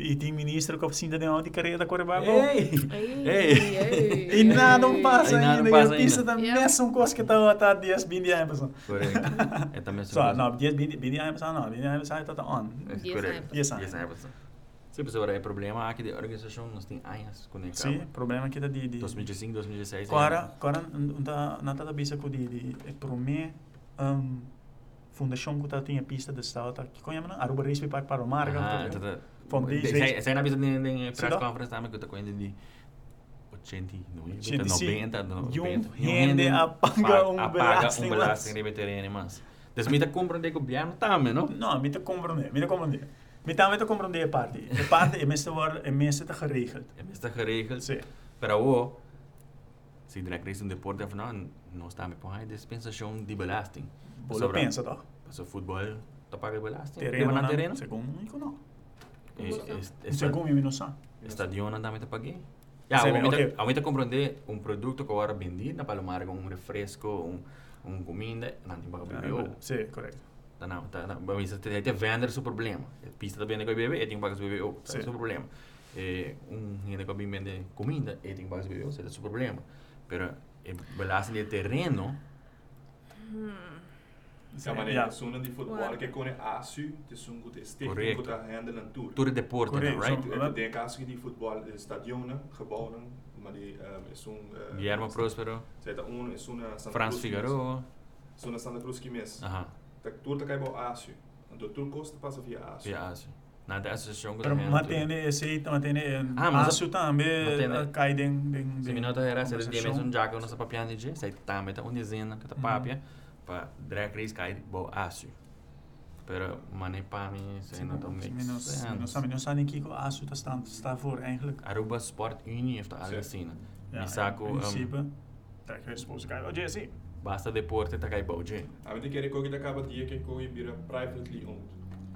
[SPEAKER 3] E tem ministro que oficina de onde carreira corre vai
[SPEAKER 2] Ei!
[SPEAKER 4] Ei,
[SPEAKER 2] Ei!
[SPEAKER 4] ei,
[SPEAKER 3] E nada não passa
[SPEAKER 2] E nada
[SPEAKER 3] ainda.
[SPEAKER 2] não
[SPEAKER 3] E
[SPEAKER 2] passa
[SPEAKER 3] a pista
[SPEAKER 2] ainda.
[SPEAKER 3] também
[SPEAKER 4] Yeah.
[SPEAKER 3] são coisas que estão a 10 bin de Amazon.
[SPEAKER 2] Correto. [laughs] É também
[SPEAKER 3] Só, não, 10 bin de Amazon não. Bin de Amazon está on.
[SPEAKER 4] Diez
[SPEAKER 2] Correto.
[SPEAKER 4] anos.
[SPEAKER 3] Diez anos.
[SPEAKER 2] Diez anos. Sim, mas agora é problema aqui de organização, nós tem anos conectados.
[SPEAKER 3] Sim, problema que está de... de
[SPEAKER 2] 2005, 2016.
[SPEAKER 3] Agora, agora não está a bisa com de... de para mim, um, fundação que está tinha pista de estado, tá que conhece, não? Aruba Rispe Park para o Marga.
[SPEAKER 2] Ah, tá.
[SPEAKER 3] Van die
[SPEAKER 2] Zij-
[SPEAKER 3] reis-
[SPEAKER 2] Zij hebben in de
[SPEAKER 3] Zie
[SPEAKER 2] press
[SPEAKER 3] dat?
[SPEAKER 2] conference também que eu tô com de 89,
[SPEAKER 3] 85.
[SPEAKER 2] 90,
[SPEAKER 3] Jong
[SPEAKER 2] 90.
[SPEAKER 3] gente apaga um
[SPEAKER 2] apaga
[SPEAKER 3] belasting
[SPEAKER 2] um
[SPEAKER 3] mas.
[SPEAKER 2] belasting de veterano mas. Dus me te compreender que o governo também, não?
[SPEAKER 3] Não, me te compreender, me te compreender. Me também te compreender a parte. A parte é meestal worden, é meestal geregeld.
[SPEAKER 2] É mesmo geregeld.
[SPEAKER 3] Sim.
[SPEAKER 2] Para o se direct reis um deporte van nou, nós estamos com a dispensação de belasting.
[SPEAKER 3] Você pensa, tá?
[SPEAKER 2] Para o futebol, tu paga belasting.
[SPEAKER 3] Terreno,
[SPEAKER 2] na
[SPEAKER 3] não.
[SPEAKER 2] terreno.
[SPEAKER 3] Segundo, não, não.
[SPEAKER 2] É
[SPEAKER 3] Segundo, eu não sei.
[SPEAKER 2] Estadio não também te paguei. Ja,
[SPEAKER 3] Sim,
[SPEAKER 2] ao
[SPEAKER 3] ok.
[SPEAKER 2] ao te compreender um produto que agora vendido na Palomar com um refresco, um um comida, não tem para beber.
[SPEAKER 3] Sim, correto.
[SPEAKER 2] Tá não, tá não. Mas você tem vender seu problema. Pista tá vender com bebê, tem que pagar seu bebê, oh, tá
[SPEAKER 3] Sim.
[SPEAKER 2] seu problema. Eh, um gente que vende comida, tem que pagar seu bebê, oh, é seu problema. Pero el belasting de terreno,
[SPEAKER 5] Ja, maar
[SPEAKER 3] Ja.
[SPEAKER 5] nee, zo'n die voetbal, que kon ASU, het is zo'n goede stichting,
[SPEAKER 2] Correct.
[SPEAKER 5] dat handelen en tour.
[SPEAKER 2] tudo deporte,
[SPEAKER 3] Correto,
[SPEAKER 2] né, right?
[SPEAKER 3] só-
[SPEAKER 5] En ik denk als je die voetbal, de stadionen, gebouwen, maar die um, is zo'n... Uh,
[SPEAKER 2] Guillermo Prospero,
[SPEAKER 5] Zij dat on is zo'n Santa
[SPEAKER 2] Frans
[SPEAKER 5] Cruz
[SPEAKER 2] Figaro,
[SPEAKER 5] Zo'n Santa Cruz que mes.
[SPEAKER 2] aha,
[SPEAKER 5] Dat tour dat kan je bij ASU. En de tour kost passa via ASU.
[SPEAKER 2] via Ásia. Na da associação que
[SPEAKER 3] Pero mantém esse, mantém
[SPEAKER 2] Ah, mas
[SPEAKER 3] aço também,
[SPEAKER 2] mantém-
[SPEAKER 3] cai den den
[SPEAKER 2] Se minuto era se de
[SPEAKER 3] conversação.
[SPEAKER 2] mesmo jaca nossa papiana de, sai também tá uma dezena que tá papia para drag race cai bo Ásia. Pero mané pa mim, sei não tão
[SPEAKER 3] Não não sabe nem que o aço está está for eigenlijk.
[SPEAKER 2] Aruba Sport Unie heeft al gezien. Zaken,
[SPEAKER 3] in principe,
[SPEAKER 2] um,
[SPEAKER 3] supposed to kijken. Wat je ziet.
[SPEAKER 2] basta deporte tá cai boje.
[SPEAKER 5] A gente quer que dat acaba dia que coi vira privately owned.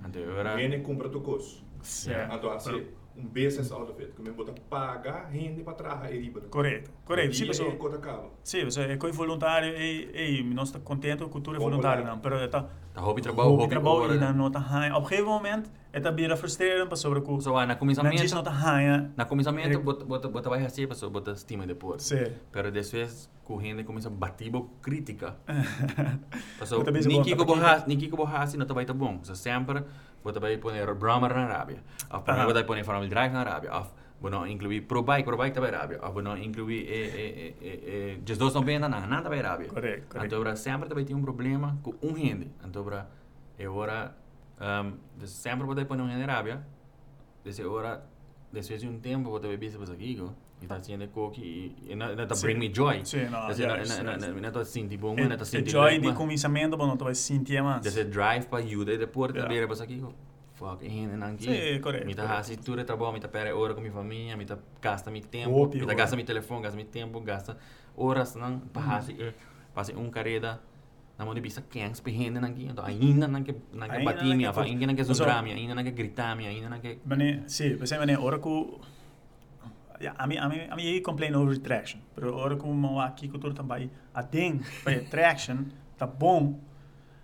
[SPEAKER 2] Ante ora
[SPEAKER 5] Gente compra tu cos.
[SPEAKER 2] Ja.
[SPEAKER 5] Então assim, um business out of it, que me bota pagar gente para trabalhar e riba.
[SPEAKER 3] Correto, correto. Sim,
[SPEAKER 5] E
[SPEAKER 3] pessoal.
[SPEAKER 5] quando acaba.
[SPEAKER 3] Sim, pessoal, é coi voluntário e e nós está contente com a cultura voluntária não, pero está
[SPEAKER 2] tá hobby trabalho,
[SPEAKER 3] hobby trabalho e dan nota high. Op een gegeven moment é tá bira frustrerend para sobre com.
[SPEAKER 2] So na
[SPEAKER 3] Não diz
[SPEAKER 2] comissamento,
[SPEAKER 3] nota high.
[SPEAKER 2] na comissamento
[SPEAKER 3] É.
[SPEAKER 2] bota bota bota vai receber pessoa bota estima depois.
[SPEAKER 3] Sim.
[SPEAKER 2] Pero después correndo começa a bater bo crítica.
[SPEAKER 3] Mesmo
[SPEAKER 2] Niki
[SPEAKER 3] bota
[SPEAKER 2] ko
[SPEAKER 3] pa
[SPEAKER 2] bohas, Niki ko bohas não tá vai tá bom. So sempre bota vai poner Brahma na Arábia. Of para
[SPEAKER 3] Aha.
[SPEAKER 2] bota vai poner Family Drive na Arábia. Of bueno incluir Pro Bike, Pro Bike tá vai Arábia. Of bueno incluir eh eh eh eh dos não na nada vai Arábia.
[SPEAKER 3] Correto.
[SPEAKER 2] Então ora sempre também tem um problema com um rende. Então ora é hora um, sempre bota poner um rende na Arábia. Desse hora depois de um tempo bota vai bisa aqui, e tá sendo coque e e não tá
[SPEAKER 3] Sim.
[SPEAKER 2] bring me joy. Desse
[SPEAKER 3] ja,
[SPEAKER 2] não
[SPEAKER 3] É
[SPEAKER 2] não tá
[SPEAKER 3] é
[SPEAKER 2] sentindo
[SPEAKER 3] joy de começamento, mas não vai sentir mais.
[SPEAKER 2] Desse drive para ajuda e depois
[SPEAKER 3] Ja.
[SPEAKER 2] também para aqui. Fuck, ainda não aqui.
[SPEAKER 3] Sim, correto,
[SPEAKER 2] Me tá
[SPEAKER 3] correto.
[SPEAKER 2] assim tudo trabalho, me tá pera hora com minha família, me tá gasta meu tempo, me tá
[SPEAKER 3] óbvio.
[SPEAKER 2] gasta telefone, gasta meu tempo, gasta horas não para assim, para um carreira na mão de bisa quem spehende aqui, então ainda não que não que
[SPEAKER 3] não
[SPEAKER 2] minha,
[SPEAKER 3] que-
[SPEAKER 2] ainda não que minha, ainda não que gritar minha, ainda não que
[SPEAKER 3] Wanneer, sim, we zijn wanneer Oracle. Ja, a mim, a mim, a mim complain over traction. Pero Oracle mau aqui que tudo também. A ding, para traction, tá bom.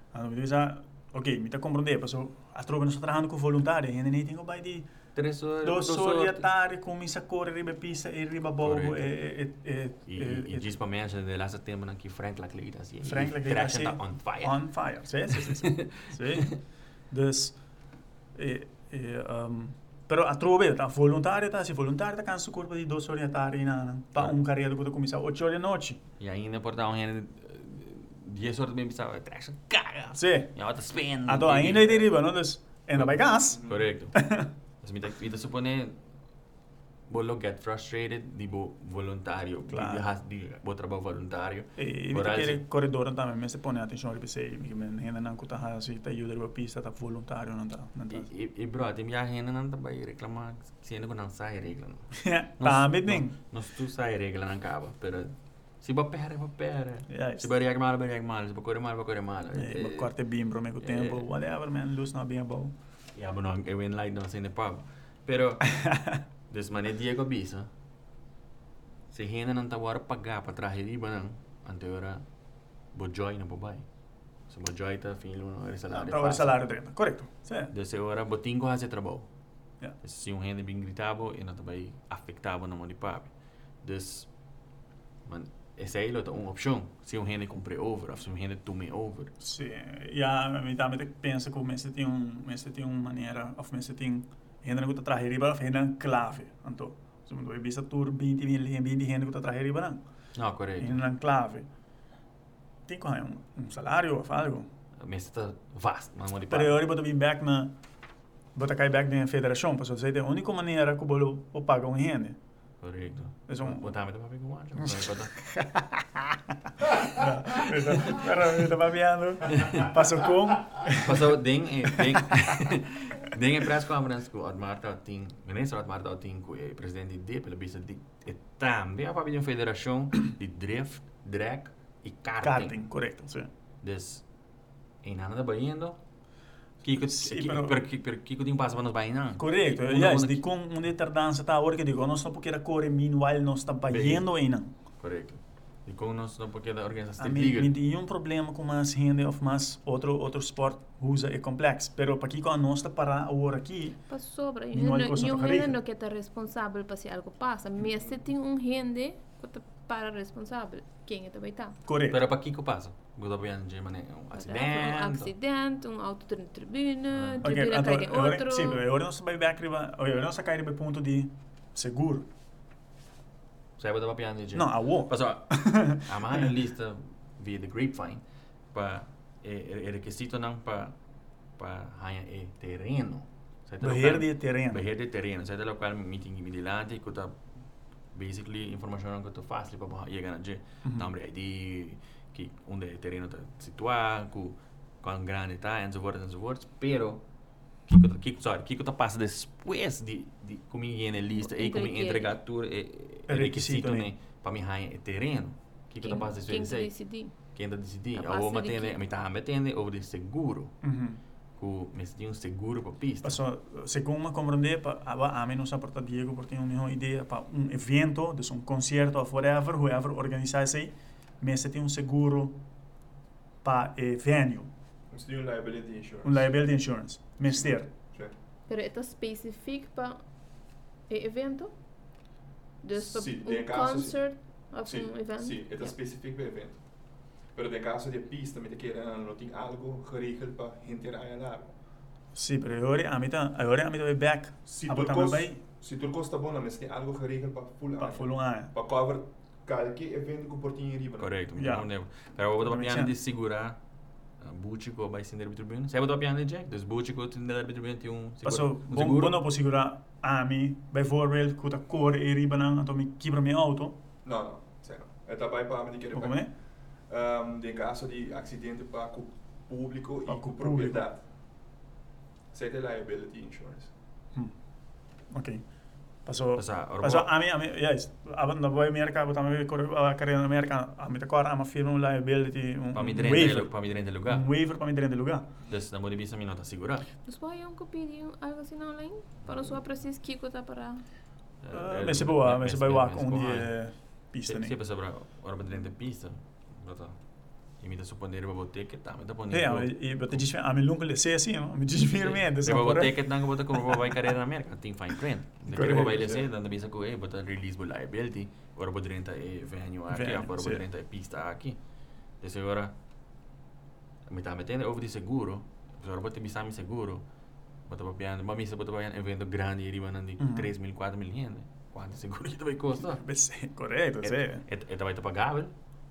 [SPEAKER 3] Então, diz a, ok, me tá compreender, pessoal. A tropa não está trabalhando com voluntário, ainda nem tem que vai de
[SPEAKER 2] três horas,
[SPEAKER 3] dos horas de tarde, começa a correr riba pista e riba bobo
[SPEAKER 2] Correto.
[SPEAKER 3] e e e
[SPEAKER 2] E, e diz para mim, de laatste tempo aqui, Frank Lacleid, assim,
[SPEAKER 3] Frank Lacleid,
[SPEAKER 2] traction
[SPEAKER 3] assim,
[SPEAKER 2] tá on fire.
[SPEAKER 3] on fire. Sim, sim, sim. sim. Dus, e, e, um, pero a trove, tá voluntário, tá, se voluntário, tá cansa o corpo de duas horas de tarde, na, pa um carreira que começa às 8 horas da noite.
[SPEAKER 2] E ainda por dar um gente 10 horas bem pensava, traction caga.
[SPEAKER 3] Sim.
[SPEAKER 2] Wat te spin.
[SPEAKER 3] A to ainda é de riba, não? Dus, en dan bij gas.
[SPEAKER 2] Correcto. dus [laughs] me te supone bolo get frustrated di bo voluntario,
[SPEAKER 3] Claro.
[SPEAKER 2] di has di bo trabalho voluntario.
[SPEAKER 3] E
[SPEAKER 2] Por
[SPEAKER 3] que corredor também, mas se põe atenção riba sei, que men ainda não custa assim, tá ajuda riba pista, tá voluntário, não tá, não tá.
[SPEAKER 2] E, e, e bro, tem minha renda não também reclamar, sendo que não sai regra. não.
[SPEAKER 3] Tá, bem ding.
[SPEAKER 2] Nós tu sai regra não acaba, pero se ba pera, ba pera.
[SPEAKER 3] Ja,
[SPEAKER 2] Se ba reag mal, ba reag mal, se ba corre mal, ba corre mal.
[SPEAKER 3] É, uma corte bem, bro, meio tempo, whatever, man, luz não bem bom.
[SPEAKER 2] Ja, maar nog even light dan zijn de pub. Pero, net Diego Bisa. Se hena não tawar pagar para trás de ba nang anteora bojoy na babay. So bojoy ta filo no eri salário.
[SPEAKER 3] Tá, o salário dentro. Correto. Sim.
[SPEAKER 2] Desse hora botingo hace trabalho. Dus se um rende bem gritado e não também afetava mão de papi. Dus, man, essa é uma opção. Se um rende compre over, ou se um rende tome over.
[SPEAKER 3] Sim, ja, men também pensa que mensen tem um, mensen tem uma maneira, of mensen tem gente que tá trazer riba, of gente clave, então. Se mundo vai bisa tur 20 mil, 20 gente que tá trazer riba não.
[SPEAKER 2] Não, correto.
[SPEAKER 3] Gente clave. Tem que um, um salário algo.
[SPEAKER 2] Mas está vasto de
[SPEAKER 3] Pero
[SPEAKER 2] papi.
[SPEAKER 3] eu bem back na bota cai back na federação, para você a única maneira que o bolo o paga um gente.
[SPEAKER 2] Correto.
[SPEAKER 3] É um-
[SPEAKER 2] Botar me papi com anjo.
[SPEAKER 3] Pero está babeando. Passou com
[SPEAKER 2] Passou ding e ding. Ding e press conference com Admarta ting, minister Admarta ting com o presidente de pela bisa de e também a de uma federação de drift, drag e karting.
[SPEAKER 3] karting, correto, sim.
[SPEAKER 2] Dus, em nada da Bahia, Kiko,
[SPEAKER 3] pero-
[SPEAKER 2] pero Kiko, passa para nos Bahia,
[SPEAKER 3] Correto, yes,
[SPEAKER 2] una-
[SPEAKER 3] di com um deterdança tá hora que digo, não porque corre meanwhile nós está bayendo ainda.
[SPEAKER 2] Correto. E com nós não porque da organização
[SPEAKER 3] A
[SPEAKER 2] de liga.
[SPEAKER 3] tem um problema com mais gente ou mais outro outro sport usa é complexo, pero para que nós está parar a hora aqui,
[SPEAKER 4] Para sobra.
[SPEAKER 3] Não
[SPEAKER 4] não
[SPEAKER 3] é coisa para
[SPEAKER 4] não que está responsável para se algo passa. Mas se tem um que está para responsável, quem é também está?
[SPEAKER 3] correto.
[SPEAKER 2] Pero para Kiko passa. Gusto Bahia de mané um
[SPEAKER 4] Um
[SPEAKER 2] acidente.
[SPEAKER 4] acidente, um auto na tribuna, tribuna cai em
[SPEAKER 3] agora,
[SPEAKER 4] outro.
[SPEAKER 3] sim, agora nós vai back riba, agora nós cai riba ponto de seguro.
[SPEAKER 2] Sai Bahia de.
[SPEAKER 3] Não, [laughs] a wo.
[SPEAKER 2] Passou. A minha lista via the grapevine para é é requisito não para para ganhar é terreno. Da
[SPEAKER 3] Beheer
[SPEAKER 2] local-
[SPEAKER 3] de terreno.
[SPEAKER 2] Beheer de terreno. Sai da local meeting midilante que tá basically informação que tu faz para chegar na G. Nombre ID, que onde o terreno está situado, quão grande está, e so forth, e so forth. Pero, Kiko, Kiko, sorry, Kiko tá passa depois de, de como lista e como
[SPEAKER 4] Entregue.
[SPEAKER 2] entregar tudo e,
[SPEAKER 3] É requisito,
[SPEAKER 2] requisito
[SPEAKER 3] né?
[SPEAKER 2] né, para me ganhar o terreno. Kiko tá passa
[SPEAKER 4] Quem
[SPEAKER 2] depois
[SPEAKER 4] que
[SPEAKER 2] de
[SPEAKER 4] decidir?
[SPEAKER 2] quem tá decidir.
[SPEAKER 4] Tá
[SPEAKER 2] A
[SPEAKER 4] de quê?
[SPEAKER 2] a mitad me tem, ou de seguro,
[SPEAKER 3] Uhum.
[SPEAKER 2] que mas tem um seguro para pista.
[SPEAKER 3] Passou, segundo me compreender, a, a mim não se aporta Diego porque tem uma ideia para um evento, dus um concerto ou whatever, whoever organizar isso aí, mas tem um seguro para o venue,
[SPEAKER 5] Ons doen liability insurance.
[SPEAKER 3] um liability insurance, mas ter.
[SPEAKER 5] Certo.
[SPEAKER 4] Pero é específico para o evento? Dus para
[SPEAKER 5] Sim,
[SPEAKER 4] um
[SPEAKER 5] casos-
[SPEAKER 4] concert
[SPEAKER 5] Sim,
[SPEAKER 4] um evento?
[SPEAKER 5] sim, é
[SPEAKER 4] Ja.
[SPEAKER 5] específico para evento. Pero em caso de pista, met keer não tem algo geregeld para gente rijden daar.
[SPEAKER 3] Sim, pero agora a mim agora a mim vai back.
[SPEAKER 5] Se tu
[SPEAKER 3] vai
[SPEAKER 5] se tu kost bom, mas tem algo geregeld para full
[SPEAKER 3] para full um ano.
[SPEAKER 5] Para cover qualquer evento que portinho riba.
[SPEAKER 2] Correto.
[SPEAKER 3] Ja.
[SPEAKER 2] Não lembro. Pero eu vou piano
[SPEAKER 3] tinha.
[SPEAKER 2] de segurar a Bútico vai ser derby tribuna. Sai para piano de Jack. Dus Bútico tem derby tribuna tem um seguro.
[SPEAKER 3] Passou,
[SPEAKER 2] um
[SPEAKER 3] bom,
[SPEAKER 2] seguro.
[SPEAKER 3] bom não posso segurar a mim, bijvoorbeeld, que eu cor e riba não, então me quebra meu auto,
[SPEAKER 5] Não, não, sei não. É também para me dizer.
[SPEAKER 3] ou como é?
[SPEAKER 5] Um, em caso de acidente para o público
[SPEAKER 3] Para
[SPEAKER 5] e com
[SPEAKER 3] o público.
[SPEAKER 5] propriedade. Sei de liability insurance.
[SPEAKER 3] Hum. Ok. Passou,
[SPEAKER 2] Passou, ora
[SPEAKER 3] passou,
[SPEAKER 2] vou-
[SPEAKER 3] a mim, a mim, yes, na boa América, botar me a carreira na América, a mim tá agora, a mim firma um liability, um,
[SPEAKER 2] Para me
[SPEAKER 3] um
[SPEAKER 2] direita,
[SPEAKER 3] waiver,
[SPEAKER 2] para me direita lugar.
[SPEAKER 3] um waiver para me direito de lugar.
[SPEAKER 2] Dan moet je bisa mi nota segurar.
[SPEAKER 4] Nos pode um pedir algo assim online? Para só preciso que está para...
[SPEAKER 3] Uh, Mas é boa, mas é boa de pista,
[SPEAKER 2] Se
[SPEAKER 3] né?
[SPEAKER 2] você sobre ora da pista, bota. E me suponer para botar que tá, me dá poner.
[SPEAKER 3] É, e botar diz, a mim nunca lhe sei assim? Me diz firmemente, por
[SPEAKER 2] botar que não bota como vai carreira na América, tem fine print. [laughs] De que vai lhe
[SPEAKER 3] sim.
[SPEAKER 2] ser, dan bisa ko eh bota release bo liability, ora é venue aqui,
[SPEAKER 3] Venue,
[SPEAKER 2] ora
[SPEAKER 3] sim.
[SPEAKER 2] para dentro é pista aqui. Desse agora me tá metendo over de seguro, ora bota bisa mi seguro. Bota para piano, mas missa bota para evento grande e riba
[SPEAKER 3] Uhum.
[SPEAKER 2] 3 mil, 4 mil gente. Quanto seguro [laughs] que vai custar?
[SPEAKER 3] Correto, sim.
[SPEAKER 2] Esta vai estar pagável.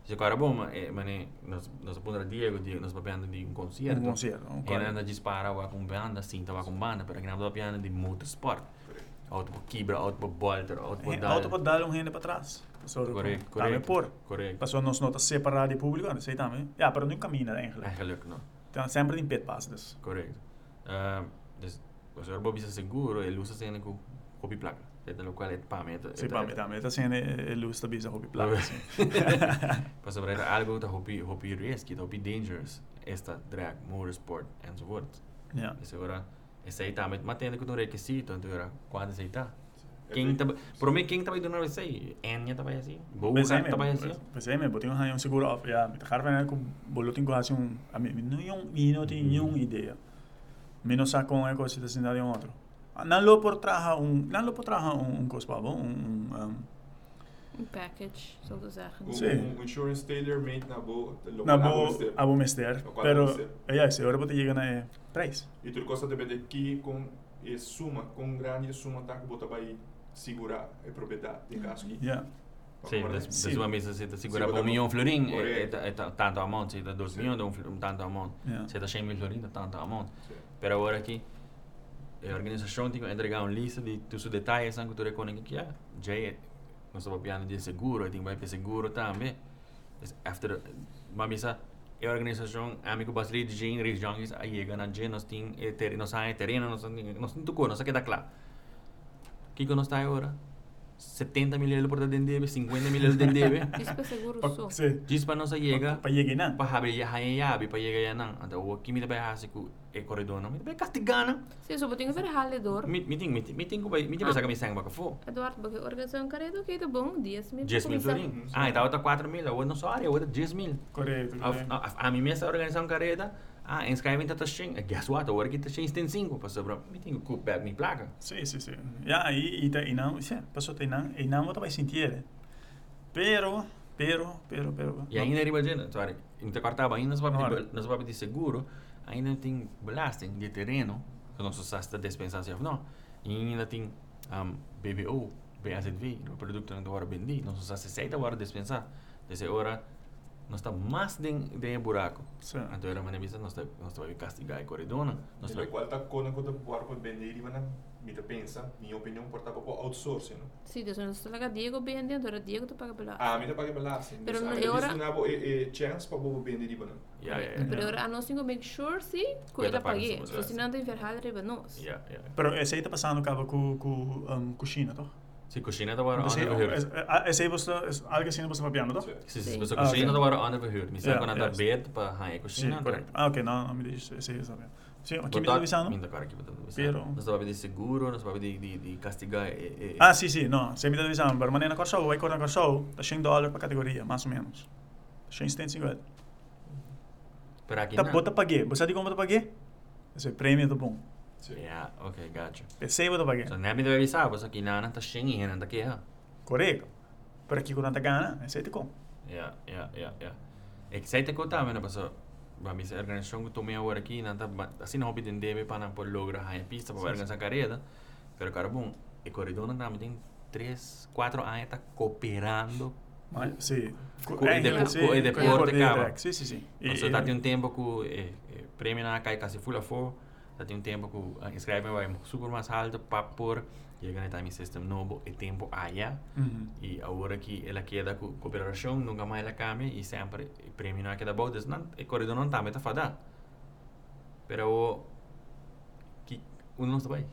[SPEAKER 2] Se agora bom, mas nós nós apontar Diego, Diego nós papando de um concerto.
[SPEAKER 3] Um concerto, um
[SPEAKER 2] E
[SPEAKER 3] concerto.
[SPEAKER 2] anda dispara wa com banda, sim, tava com banda, pero que não papando de motorsport. Auto por quebra, auto por bolter, auto por
[SPEAKER 3] É,
[SPEAKER 2] dar.
[SPEAKER 3] auto pode dar um rende para trás. Também
[SPEAKER 2] correto.
[SPEAKER 3] por.
[SPEAKER 2] Correto.
[SPEAKER 3] Passou nos notas separado de público, não sei também. Ja, pero não caminha, eigenlijk.
[SPEAKER 2] Eigenlijk não.
[SPEAKER 3] Então, sempre em pit pass, dus.
[SPEAKER 2] Correto. Uh, dus, o senhor Bobby se seguro, ele usa sendo com copy placa. Então, o qual é para mim.
[SPEAKER 3] Sim, para mim também. Está sendo luz da bisa hobby placa, assim.
[SPEAKER 2] Para sobre algo da hobby, hobby risky, da hobby dangerous, esta drag, motorsport, and so forth.
[SPEAKER 3] Ja.
[SPEAKER 2] Isso agora, esse aí tá, mas mantendo com um requisito, então agora, quando esse aí tá?
[SPEAKER 5] É
[SPEAKER 2] Quem
[SPEAKER 5] bem-
[SPEAKER 2] tá, por mim, quem tá vai donar isso aí? Enya tá vai assim? Boa
[SPEAKER 3] Mas aí
[SPEAKER 2] tá vai
[SPEAKER 3] mesmo,
[SPEAKER 2] assim?
[SPEAKER 3] mas aí mesmo, botinho um seguro off, ja, met haar van com boletim com assim um, a mim não eu não tenho nenhuma ideia. Menos a com a coisa da cidade um outro. Não lo por traga um, não lo por traga um, um cospabo, um, um,
[SPEAKER 4] Een package, zeggen.
[SPEAKER 5] Um,
[SPEAKER 3] Sim.
[SPEAKER 5] um insurance tailor-made na boa.
[SPEAKER 3] na bo abo mester,
[SPEAKER 5] Lo qual
[SPEAKER 3] pero
[SPEAKER 5] mester.
[SPEAKER 3] é isso, agora bote chega na preço.
[SPEAKER 5] E tu gosta de ver aqui com e suma, com grande suma tá que bota vai segurar a propriedade de caso aqui.
[SPEAKER 3] Ja.
[SPEAKER 2] Sim, das, uma mesa você segura um milhão florim, é, tanto amount, você dá dois milhões, um, um tanto amount.
[SPEAKER 3] Ja.
[SPEAKER 2] Você dá 100 mil florim, tanto amount.
[SPEAKER 5] Sim.
[SPEAKER 2] Pero agora aqui, a organização tem que entregar uma lista de todos os detalhes que tu reconhece que é. Já nós estamos piano de seguro, tem que vai seguro também. After, mas misa, a organização, amigo basri de gente, regiões, aí chega na gente, nós tem terreno, nós tem terreno, nós tem tudo, nós queda claro. O que que nós está agora? 70 mil euros por dendebe, 50 mil euros dendebe.
[SPEAKER 4] Isso que é seguro
[SPEAKER 3] Pa,
[SPEAKER 4] só.
[SPEAKER 3] sim.
[SPEAKER 2] Diz para nós chega,
[SPEAKER 3] Pa chega na.
[SPEAKER 2] para abrir ya hanya yabi, para chegar ya não. Então, o que me vai fazer com o corredor, não me vai castigar, não.
[SPEAKER 4] Sim, só botinho verhaledor.
[SPEAKER 2] Me me tem me tem me tem que vai me tem que sacar me sangue para fora.
[SPEAKER 4] Eduardo, porque a organização caredo que é bom, 10 mil.
[SPEAKER 2] 10 mil florim. Ah, então outra 4 mil, ou não só área, outra 10 mil.
[SPEAKER 3] Correto.
[SPEAKER 2] A,
[SPEAKER 3] correto.
[SPEAKER 2] a, a mim mesma organização careta, ah, inscreve tá tashin, guess what, agora que tashin tem 5, para sobrar, me tem que back minha placa.
[SPEAKER 3] Sim, sim, sim. Ja, e, e, e não, sim, passou tem não, e não você vai sentir. Pero, pero, pero, pero.
[SPEAKER 2] E ainda arriba de, sorry, ainda cortava ainda nós
[SPEAKER 3] Não,
[SPEAKER 2] vamos nós vamos de seguro, ainda tem belasting de terreno, que nós só está dispensação não. E ainda tem um, BBO, BAZV, o produto que agora vendi, só se aceita agora dispensar. Dessa hora nós está mais de de buraco.
[SPEAKER 3] Sim.
[SPEAKER 2] Então era uma vista nós está nós vai castigar a corredona, nós
[SPEAKER 5] Nós
[SPEAKER 2] vai
[SPEAKER 5] qual tá quando quando por por vender e mana me tá pensa, minha opinião por tá por outsourcing, não?
[SPEAKER 4] Sim, nós estamos lá Diego dentro, agora Diego tu paga pela.
[SPEAKER 5] Ah, me tá paga pela.
[SPEAKER 4] Pero
[SPEAKER 5] Mas
[SPEAKER 4] no-
[SPEAKER 5] a
[SPEAKER 4] e ora-
[SPEAKER 5] isso não é é chance para bobo vender e mana.
[SPEAKER 2] Yeah, yeah,
[SPEAKER 4] Pero agora nós temos make sure se
[SPEAKER 2] paga
[SPEAKER 4] pague. se não tem verhaled riba nós.
[SPEAKER 2] Yeah, yeah.
[SPEAKER 3] Pero esse aí tá passando cabo com com um, coxina, toch?
[SPEAKER 2] Se
[SPEAKER 3] Esse
[SPEAKER 2] under
[SPEAKER 3] aí,
[SPEAKER 2] verhuur.
[SPEAKER 3] esse aí você, algo assim você vai piano, toch?
[SPEAKER 2] Se
[SPEAKER 4] Sim.
[SPEAKER 2] se se
[SPEAKER 3] Ah,
[SPEAKER 2] cozinha
[SPEAKER 3] ok.
[SPEAKER 2] da vara under verhuur. Mi sa
[SPEAKER 3] Yeah,
[SPEAKER 2] ko na
[SPEAKER 3] yes.
[SPEAKER 2] da bed pa ha e
[SPEAKER 3] Sim,
[SPEAKER 2] cozinha.
[SPEAKER 3] correto. Ah, ok, não, não me me tá avisando.
[SPEAKER 2] minda cara aqui botar
[SPEAKER 3] Pero-
[SPEAKER 2] Nós tava de seguro, nós tava de de de castigar e e.
[SPEAKER 3] Ah, sim, sim, não, você me tá avisando, pero maneira na show, vai cortar na show, tá 100 dólares para categoria, mais ou menos. 150.
[SPEAKER 2] Pero aqui
[SPEAKER 3] Tá,
[SPEAKER 2] na.
[SPEAKER 3] bota paguei, você sabe como bota paguei? Esse prêmio tá bom.
[SPEAKER 2] Yeah, okay, gotcha.
[SPEAKER 3] Esse aí bota paguei.
[SPEAKER 2] So na mi deve avisar, basta aqui na na ta shingi hen anda que ha.
[SPEAKER 3] Correto. Pero aqui com tanta gana, esse aí tá com.
[SPEAKER 2] Yeah, yeah, yeah, yeah. E que sai te contar, mena paso. Ba mi sa organização que tomei agora aqui, na ta assim não hobby den debe para por logra ha pista para
[SPEAKER 3] Sim,
[SPEAKER 2] organizar carreira. Pero cara bom, e corredor não tem 3, 4 anos tá cooperando
[SPEAKER 3] Mas, sim.
[SPEAKER 2] Com o depo-
[SPEAKER 3] sim,
[SPEAKER 2] com o
[SPEAKER 3] com
[SPEAKER 2] deporte,
[SPEAKER 3] deporte,
[SPEAKER 2] cara.
[SPEAKER 3] Sim, sim, sim.
[SPEAKER 2] Então, só tá tem um tempo que eh, eh, prêmio na cai quase full for, tá tem um tempo que uh, inscreve vai super mais alto para por chega no time system novo e tempo allá e agora que ela queda com cooperação nunca mais ela cambia e sempre o prêmio não queda bom, não e corredor não tá meta fada. Pero que um não está bem.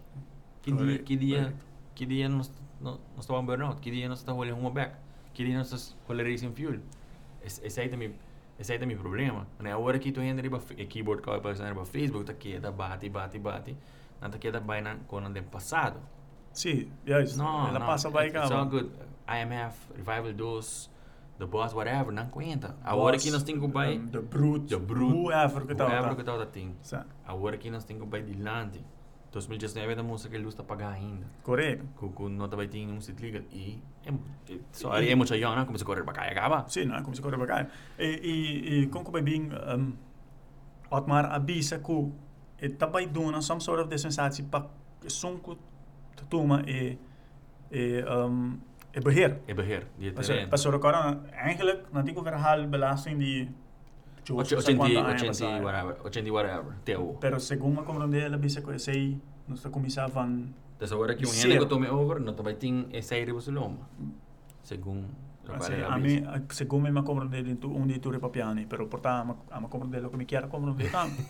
[SPEAKER 2] Que dia, que dia, que dia nós nós estamos burnout, que dia nós estamos olhando uma back, que dia nós estamos olhando racing fuel. Esse esse aí também esse aí também problema. Né? Agora que tu entra riba e keyboard ka pa sa riba Facebook tá queda bate bate bate. Não tá queda bem na com o tempo passado.
[SPEAKER 3] Sim, é isso.
[SPEAKER 2] No,
[SPEAKER 3] Ela
[SPEAKER 2] no,
[SPEAKER 3] passa vai
[SPEAKER 2] it's, it's all
[SPEAKER 3] cá.
[SPEAKER 2] good. IMF, Revival 2, The Boss, whatever, não conta. Agora que nós temos que vai...
[SPEAKER 3] The Brute.
[SPEAKER 2] The Brute.
[SPEAKER 3] Whoever que tá.
[SPEAKER 2] Whoever que tá da tem.
[SPEAKER 3] Sim.
[SPEAKER 2] Agora que nós temos que vai dilante. 2019 é da música que ele está pagar ainda.
[SPEAKER 3] Correto.
[SPEAKER 2] Que não tá vai ter um sítio legal. E... é- Só aí é muito aí, não? Como se correr para cá e acaba.
[SPEAKER 3] Sim, não, como se corre para cá. E, e, e como bem, um, Otmar avisa que e também dona some sort of sensatie para sonko te toma e e um, e beheer.
[SPEAKER 2] É beheer.
[SPEAKER 3] Pas
[SPEAKER 2] terreno.
[SPEAKER 3] pas er kan eigenlijk na die verhaal belasting die
[SPEAKER 2] 80, 80, 80, whatever. 80, whatever. Teu.
[SPEAKER 3] Pero según me comprende ela bisa ko sei nos está van
[SPEAKER 2] Então agora que um
[SPEAKER 3] Zero.
[SPEAKER 2] ano que tome over, não tá vai ter esse aí de loma. Segundo...
[SPEAKER 3] Assim, a mim, según me comprende de tu um de tu papiani, pero porta ama ama comprende lo que me quiera comprender tanto.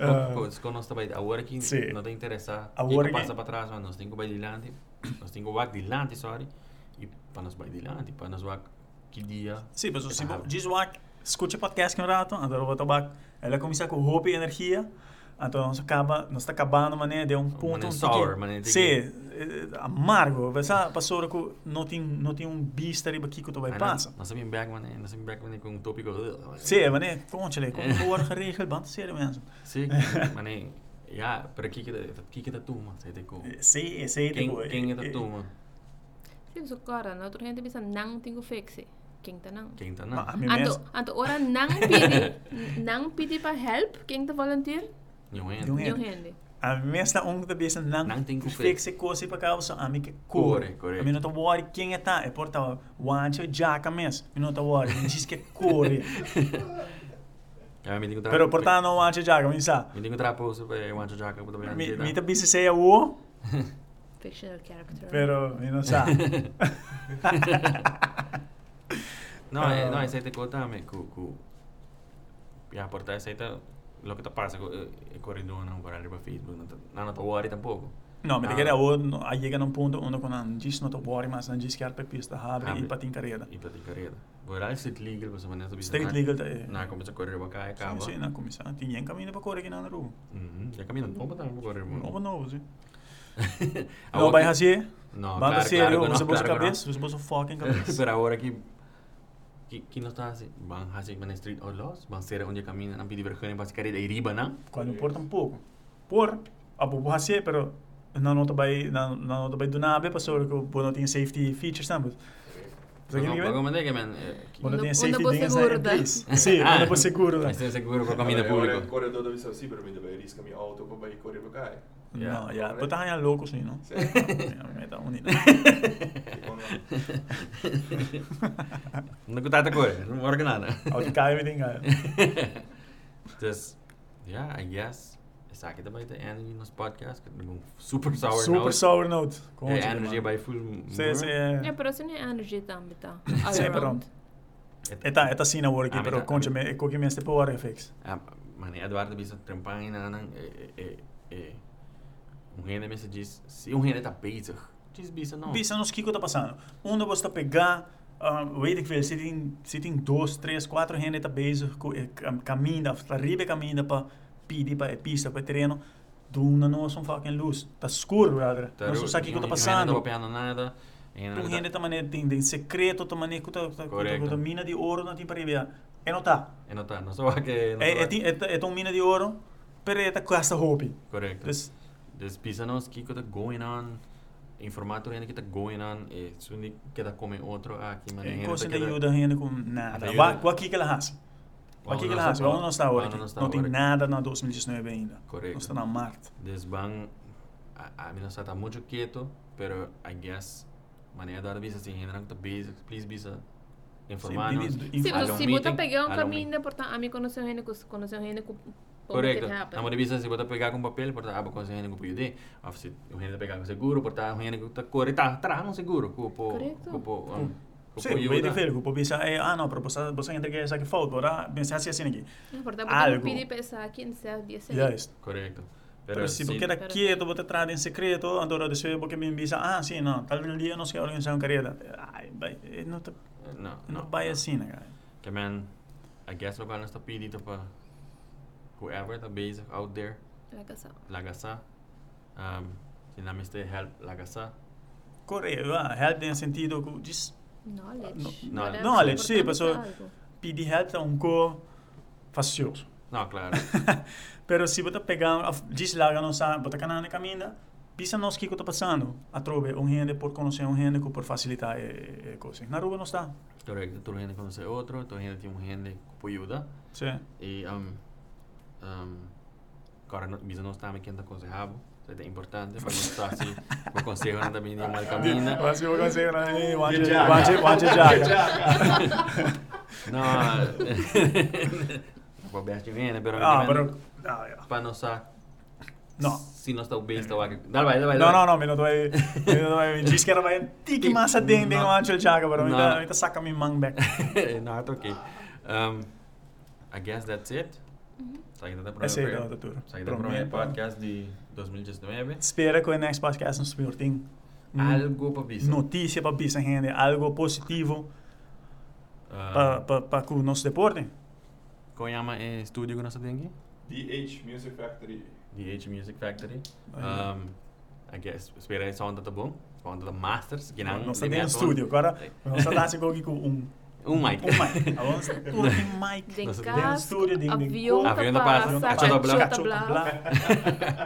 [SPEAKER 3] Ah.
[SPEAKER 2] Quando nós estamos agora que não te interessa,
[SPEAKER 3] Agora
[SPEAKER 2] que
[SPEAKER 3] que-
[SPEAKER 2] passa para trás, mas nós temos que ir adiante, nós temos que ir adiante, sorry, e para nós ir adiante, para nós que dia.
[SPEAKER 3] Sim, mas se
[SPEAKER 2] Ah.
[SPEAKER 3] diz wak, escute podcast um rato, então eu vou tomar, ela começa com roupa e energia, então nós acaba, nós está acabando mané de um ponto
[SPEAKER 2] Mané
[SPEAKER 3] um
[SPEAKER 2] sour, mané
[SPEAKER 3] Sim, eh, amargo, vai ser passou que não tem não tem um bista ali aqui que tu vai passar.
[SPEAKER 2] Nós estamos back, man, nós estamos back man, com um tópico.
[SPEAKER 3] Sim, mané, conte como for geregeld, band sério mesmo.
[SPEAKER 2] Sim, [laughs] man, Ja, pero kika da kika da tuma, sai te ko.
[SPEAKER 3] Sei, sei,
[SPEAKER 2] Quem
[SPEAKER 3] tipo,
[SPEAKER 2] quem é
[SPEAKER 3] eh,
[SPEAKER 2] da
[SPEAKER 3] eh,
[SPEAKER 2] tuma?
[SPEAKER 4] Sim, so cara, na outra gente bisa nang tingo fixe. Tá nang?
[SPEAKER 2] Quem tá
[SPEAKER 3] Ma,
[SPEAKER 2] na?
[SPEAKER 3] a mim
[SPEAKER 4] Anto, anto ora nang pidi, [laughs] nang pidi pa help, tá volunteer?
[SPEAKER 2] Yung hen.
[SPEAKER 3] Yung hen.
[SPEAKER 4] Yung gente.
[SPEAKER 3] a mesmo um que bisa nang
[SPEAKER 2] Nang que
[SPEAKER 3] fixe coisa para causa a mim que
[SPEAKER 2] Core,
[SPEAKER 3] core.
[SPEAKER 2] correto.
[SPEAKER 3] A mim não tá worry quem é tá, é porta wancho jaca mesmo. Mim não tá worry, mim diz que é core.
[SPEAKER 2] Ja, mi tingo tra.
[SPEAKER 3] Pero porta não wancho jaca, mim sa.
[SPEAKER 2] Mi tingo trapo so pe wancho jaka tabi.
[SPEAKER 3] Mi mi tá bisa sei o,
[SPEAKER 4] Fictional character.
[SPEAKER 3] pero mim não sa. [laughs] [laughs]
[SPEAKER 2] No,
[SPEAKER 3] Ah.
[SPEAKER 2] eh, no, ese te cota me ku ku. Ya, porta ese te lo que te pasa con el corredor no para Facebook, no no no te worry tampoco.
[SPEAKER 3] Não,
[SPEAKER 2] Ah.
[SPEAKER 3] que era o, aí chega num ponto onde quando não diz não tá worry, mas não diz que a pista abre
[SPEAKER 2] Abre.
[SPEAKER 3] e patin carreira.
[SPEAKER 2] Y platicar carrera. Bueno, es street legal, pues manejo tu
[SPEAKER 3] Street legal tá é.
[SPEAKER 2] Na começa a correr para cá e cá.
[SPEAKER 3] Sim, na comissão. Tinha caminho para correr aqui na rua.
[SPEAKER 2] Mhm. Ya caminho, não para correr.
[SPEAKER 3] Novo, novo, sim.
[SPEAKER 2] Ah,
[SPEAKER 3] Não vai fazer.
[SPEAKER 2] No,
[SPEAKER 3] Banda
[SPEAKER 2] claro,
[SPEAKER 3] sério,
[SPEAKER 2] claro que no,
[SPEAKER 3] você bolsa
[SPEAKER 2] no.
[SPEAKER 3] cabeça, você bolsa foca em cabeça.
[SPEAKER 2] Pero ahora que que que não está assim, vão fazer na street outlaws, vão ser onde caminha, não pedir vergonha para ficar aí riba, não?
[SPEAKER 3] Qual importa um pouco. Por, a bobo fazer, pero não nota vai, não não nota vai do nada, passou que o não tem safety features também. Você
[SPEAKER 2] Não,
[SPEAKER 3] ver?
[SPEAKER 2] como é que man?
[SPEAKER 3] Quando tem safety things
[SPEAKER 4] tá?
[SPEAKER 3] place. Sim, onde você seguro.
[SPEAKER 2] Mas tem seguro para caminho público.
[SPEAKER 5] corredor da visão sim, pero me deve risca minha auto para vai correr para cá.
[SPEAKER 2] Yeah.
[SPEAKER 3] Não, já, botar ganhar louco sim, não?
[SPEAKER 5] Sim.
[SPEAKER 3] É, tá unido.
[SPEAKER 2] Não custa correr, não morre nada.
[SPEAKER 3] Cai, me tem ganho.
[SPEAKER 2] Dus, ja, I guess. Essa também tem energy nos podcasts, super sour
[SPEAKER 3] Super
[SPEAKER 2] note.
[SPEAKER 3] sour note. Com
[SPEAKER 2] É, energy by full.
[SPEAKER 3] Sim, sim,
[SPEAKER 4] É,
[SPEAKER 3] é.
[SPEAKER 4] pero é energy também, tá?
[SPEAKER 3] Sim,
[SPEAKER 4] around.
[SPEAKER 3] é tá, é tá sim na work,
[SPEAKER 2] Ah,
[SPEAKER 3] pero
[SPEAKER 2] mas-
[SPEAKER 3] conte me, é que me este power fix.
[SPEAKER 2] Ah, mano, Eduardo bisa trampahin na nang eh eh eh um rende me se diz, se um rende tá bezig, diz bisa não.
[SPEAKER 3] Bisa nos Kiko tá passando. Um de você pegar, uh, weet ik veel, se tem, se tem dois, três, quatro gente tá bezig, com, cam- caminha, ribe caminha para pedir para pista, para terreno, duna não são fucking luz. Tá escuro, brother.
[SPEAKER 2] Tá,
[SPEAKER 3] Não sei o que
[SPEAKER 2] eu-
[SPEAKER 3] tá passando.
[SPEAKER 2] Não tá nada.
[SPEAKER 3] Um gente tá tem, tem secreto, tá maneira que tá, tá, mina de ouro não tem para ir. É não tá.
[SPEAKER 2] E não tá, não só [laughs] que não
[SPEAKER 3] É, é, tem- é, é, é um mina de ouro, pero é tá gasta roupa.
[SPEAKER 2] Correcto.
[SPEAKER 3] Dus,
[SPEAKER 2] Dus bisa nos que tá going on. Informato rende que tá going on, eh sundi que tá come outro aqui,
[SPEAKER 3] é
[SPEAKER 2] rende
[SPEAKER 3] coisa
[SPEAKER 2] que
[SPEAKER 3] ajuda com nada. Vai, aqui que ela raça.
[SPEAKER 2] Onde
[SPEAKER 3] Aqui que ela Onde nós está agora? Não tem nada na 2019 ainda.
[SPEAKER 2] Correcto.
[SPEAKER 3] Nós está na Marte.
[SPEAKER 2] Dus bang, a, a mim não está muito quieto, pero I guess, maneira da bisa assim, ainda não tá busy, please bisa informar
[SPEAKER 3] Sim,
[SPEAKER 4] mas
[SPEAKER 2] long
[SPEAKER 4] se você
[SPEAKER 2] meeting,
[SPEAKER 4] pegar um caminho, portanto, a mim conheceu gente com conheceu gente com
[SPEAKER 2] Correcto.
[SPEAKER 4] happen.
[SPEAKER 2] Namo de bisa se bota pegar com papel, porta aba com gente com pide, of se o gente pegar com seguro, porta o gente tá corre tá, tra não seguro, com po
[SPEAKER 4] Correcto.
[SPEAKER 2] com po um, com
[SPEAKER 3] Sim,
[SPEAKER 2] po
[SPEAKER 3] weet ik
[SPEAKER 2] ajuda.
[SPEAKER 3] veel. Como pensa, eh, ah não, pero você você entra que essa que falta, ora, pensa assim assim aqui.
[SPEAKER 4] Portanto,
[SPEAKER 3] Algo.
[SPEAKER 4] eu pedi para essa aqui, não sei, dia
[SPEAKER 3] Já ist.
[SPEAKER 2] Correcto.
[SPEAKER 3] Pero se você quer
[SPEAKER 4] Pero-
[SPEAKER 3] quieto, você traz em secreto, andora de ser porque me pensa, ah, sim, não, talvez um dia nós queremos organizar uma carreira. Ai, vai, eh, não tá,
[SPEAKER 2] não,
[SPEAKER 3] não
[SPEAKER 2] não.
[SPEAKER 3] vai assim, né, cara.
[SPEAKER 2] Que man, I guess local nós tá pedindo para whoever tá busy out there,
[SPEAKER 4] Lagasa.
[SPEAKER 2] lagasa. Um, se não me help lagasa.
[SPEAKER 3] Correto, ah, help em sentido que diz
[SPEAKER 4] Knowledge.
[SPEAKER 2] No-
[SPEAKER 3] knowledge, sim,
[SPEAKER 4] importante
[SPEAKER 3] pessoa-
[SPEAKER 4] algo.
[SPEAKER 3] pedir help é um co facioso.
[SPEAKER 2] Não, claro. [laughs]
[SPEAKER 3] Pero se você pegar, diz lá, não sabe, você caminha na caminha, pisa nós que está passando, a trove um gente por conhecer um gente por facilitar é, é coisa. Na rua não está.
[SPEAKER 2] Correcto. Tu gente conoce outro, tu gente tem um gente que ajuda.
[SPEAKER 3] Sim.
[SPEAKER 2] E um, um, agora no- bisa não está me quente aconselhado. Isso é importante para não estar assim. O conselho não também é mal caminho.
[SPEAKER 3] Mas eu consigo, né? Wanje,
[SPEAKER 5] Jaga.
[SPEAKER 3] wanje, wanje jaga.
[SPEAKER 2] Não. Para ver se vem, pero
[SPEAKER 3] Ah, pero... Ah, ja.
[SPEAKER 2] para não estar.
[SPEAKER 3] No.
[SPEAKER 2] Se não está bem, está aqui. Dá vai, dá vai.
[SPEAKER 3] No, no, no, minuto vai... Minuto vai... Diz que era vai um tique massa ding ding
[SPEAKER 2] No.
[SPEAKER 3] wanje jaga, pero
[SPEAKER 2] No.
[SPEAKER 3] me tá saca mi mang back.
[SPEAKER 2] não, está ok. Um, I guess that's it. Saída da
[SPEAKER 3] Essa é a
[SPEAKER 2] primeira.
[SPEAKER 3] doutora.
[SPEAKER 2] Saída do primeiro podcast de 2019.
[SPEAKER 3] Espera que o next podcast nos tem
[SPEAKER 2] Algo para bisa.
[SPEAKER 3] notícia para bisa gente, algo positivo
[SPEAKER 2] Ah,
[SPEAKER 3] para para para o nosso deporte.
[SPEAKER 2] Qual chama é estúdio que nós temos aqui?
[SPEAKER 5] DH Music Factory.
[SPEAKER 2] DH Music Factory. Um, I guess, espera aí só onde tá bom. Onde tá Masters, que não...
[SPEAKER 3] Nós temos um estúdio, agora
[SPEAKER 2] É.
[SPEAKER 3] nós estamos aqui com um
[SPEAKER 2] Um mic.
[SPEAKER 3] Um mic. Avons tudo em mic.
[SPEAKER 4] Den tá
[SPEAKER 2] tá
[SPEAKER 4] passa, cachorro
[SPEAKER 2] cachorro
[SPEAKER 4] tá
[SPEAKER 3] Cachorro
[SPEAKER 4] blá.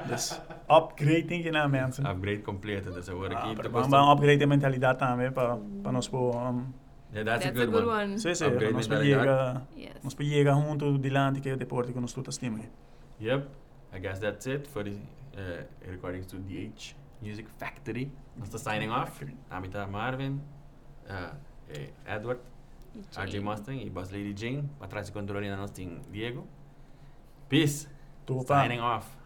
[SPEAKER 3] Dus upgrade tem que na mensen.
[SPEAKER 2] Upgrade completo. Dus
[SPEAKER 3] Ah,
[SPEAKER 2] aqui.
[SPEAKER 3] para
[SPEAKER 2] depois
[SPEAKER 3] vamos upgrade a mentalidade também para para nós pôr um,
[SPEAKER 2] Yeah, that's,
[SPEAKER 4] That's
[SPEAKER 2] a good, one.
[SPEAKER 3] sim, sim,
[SPEAKER 2] Upgrade
[SPEAKER 3] para nós
[SPEAKER 2] mentalidade.
[SPEAKER 3] chegar
[SPEAKER 4] Yes.
[SPEAKER 3] nós chegar junto dilante que é deporte que nós tudo estima.
[SPEAKER 2] Yep. I guess that's it for the uh, recordings to DH Music Factory. Nós está signing off. Amita Marvin, uh, eh, Edward, RJ. Mustang e Boss Lady Jane. Atrás do controle nós tem Diego. Peace.
[SPEAKER 3] Tô para
[SPEAKER 2] Signing off.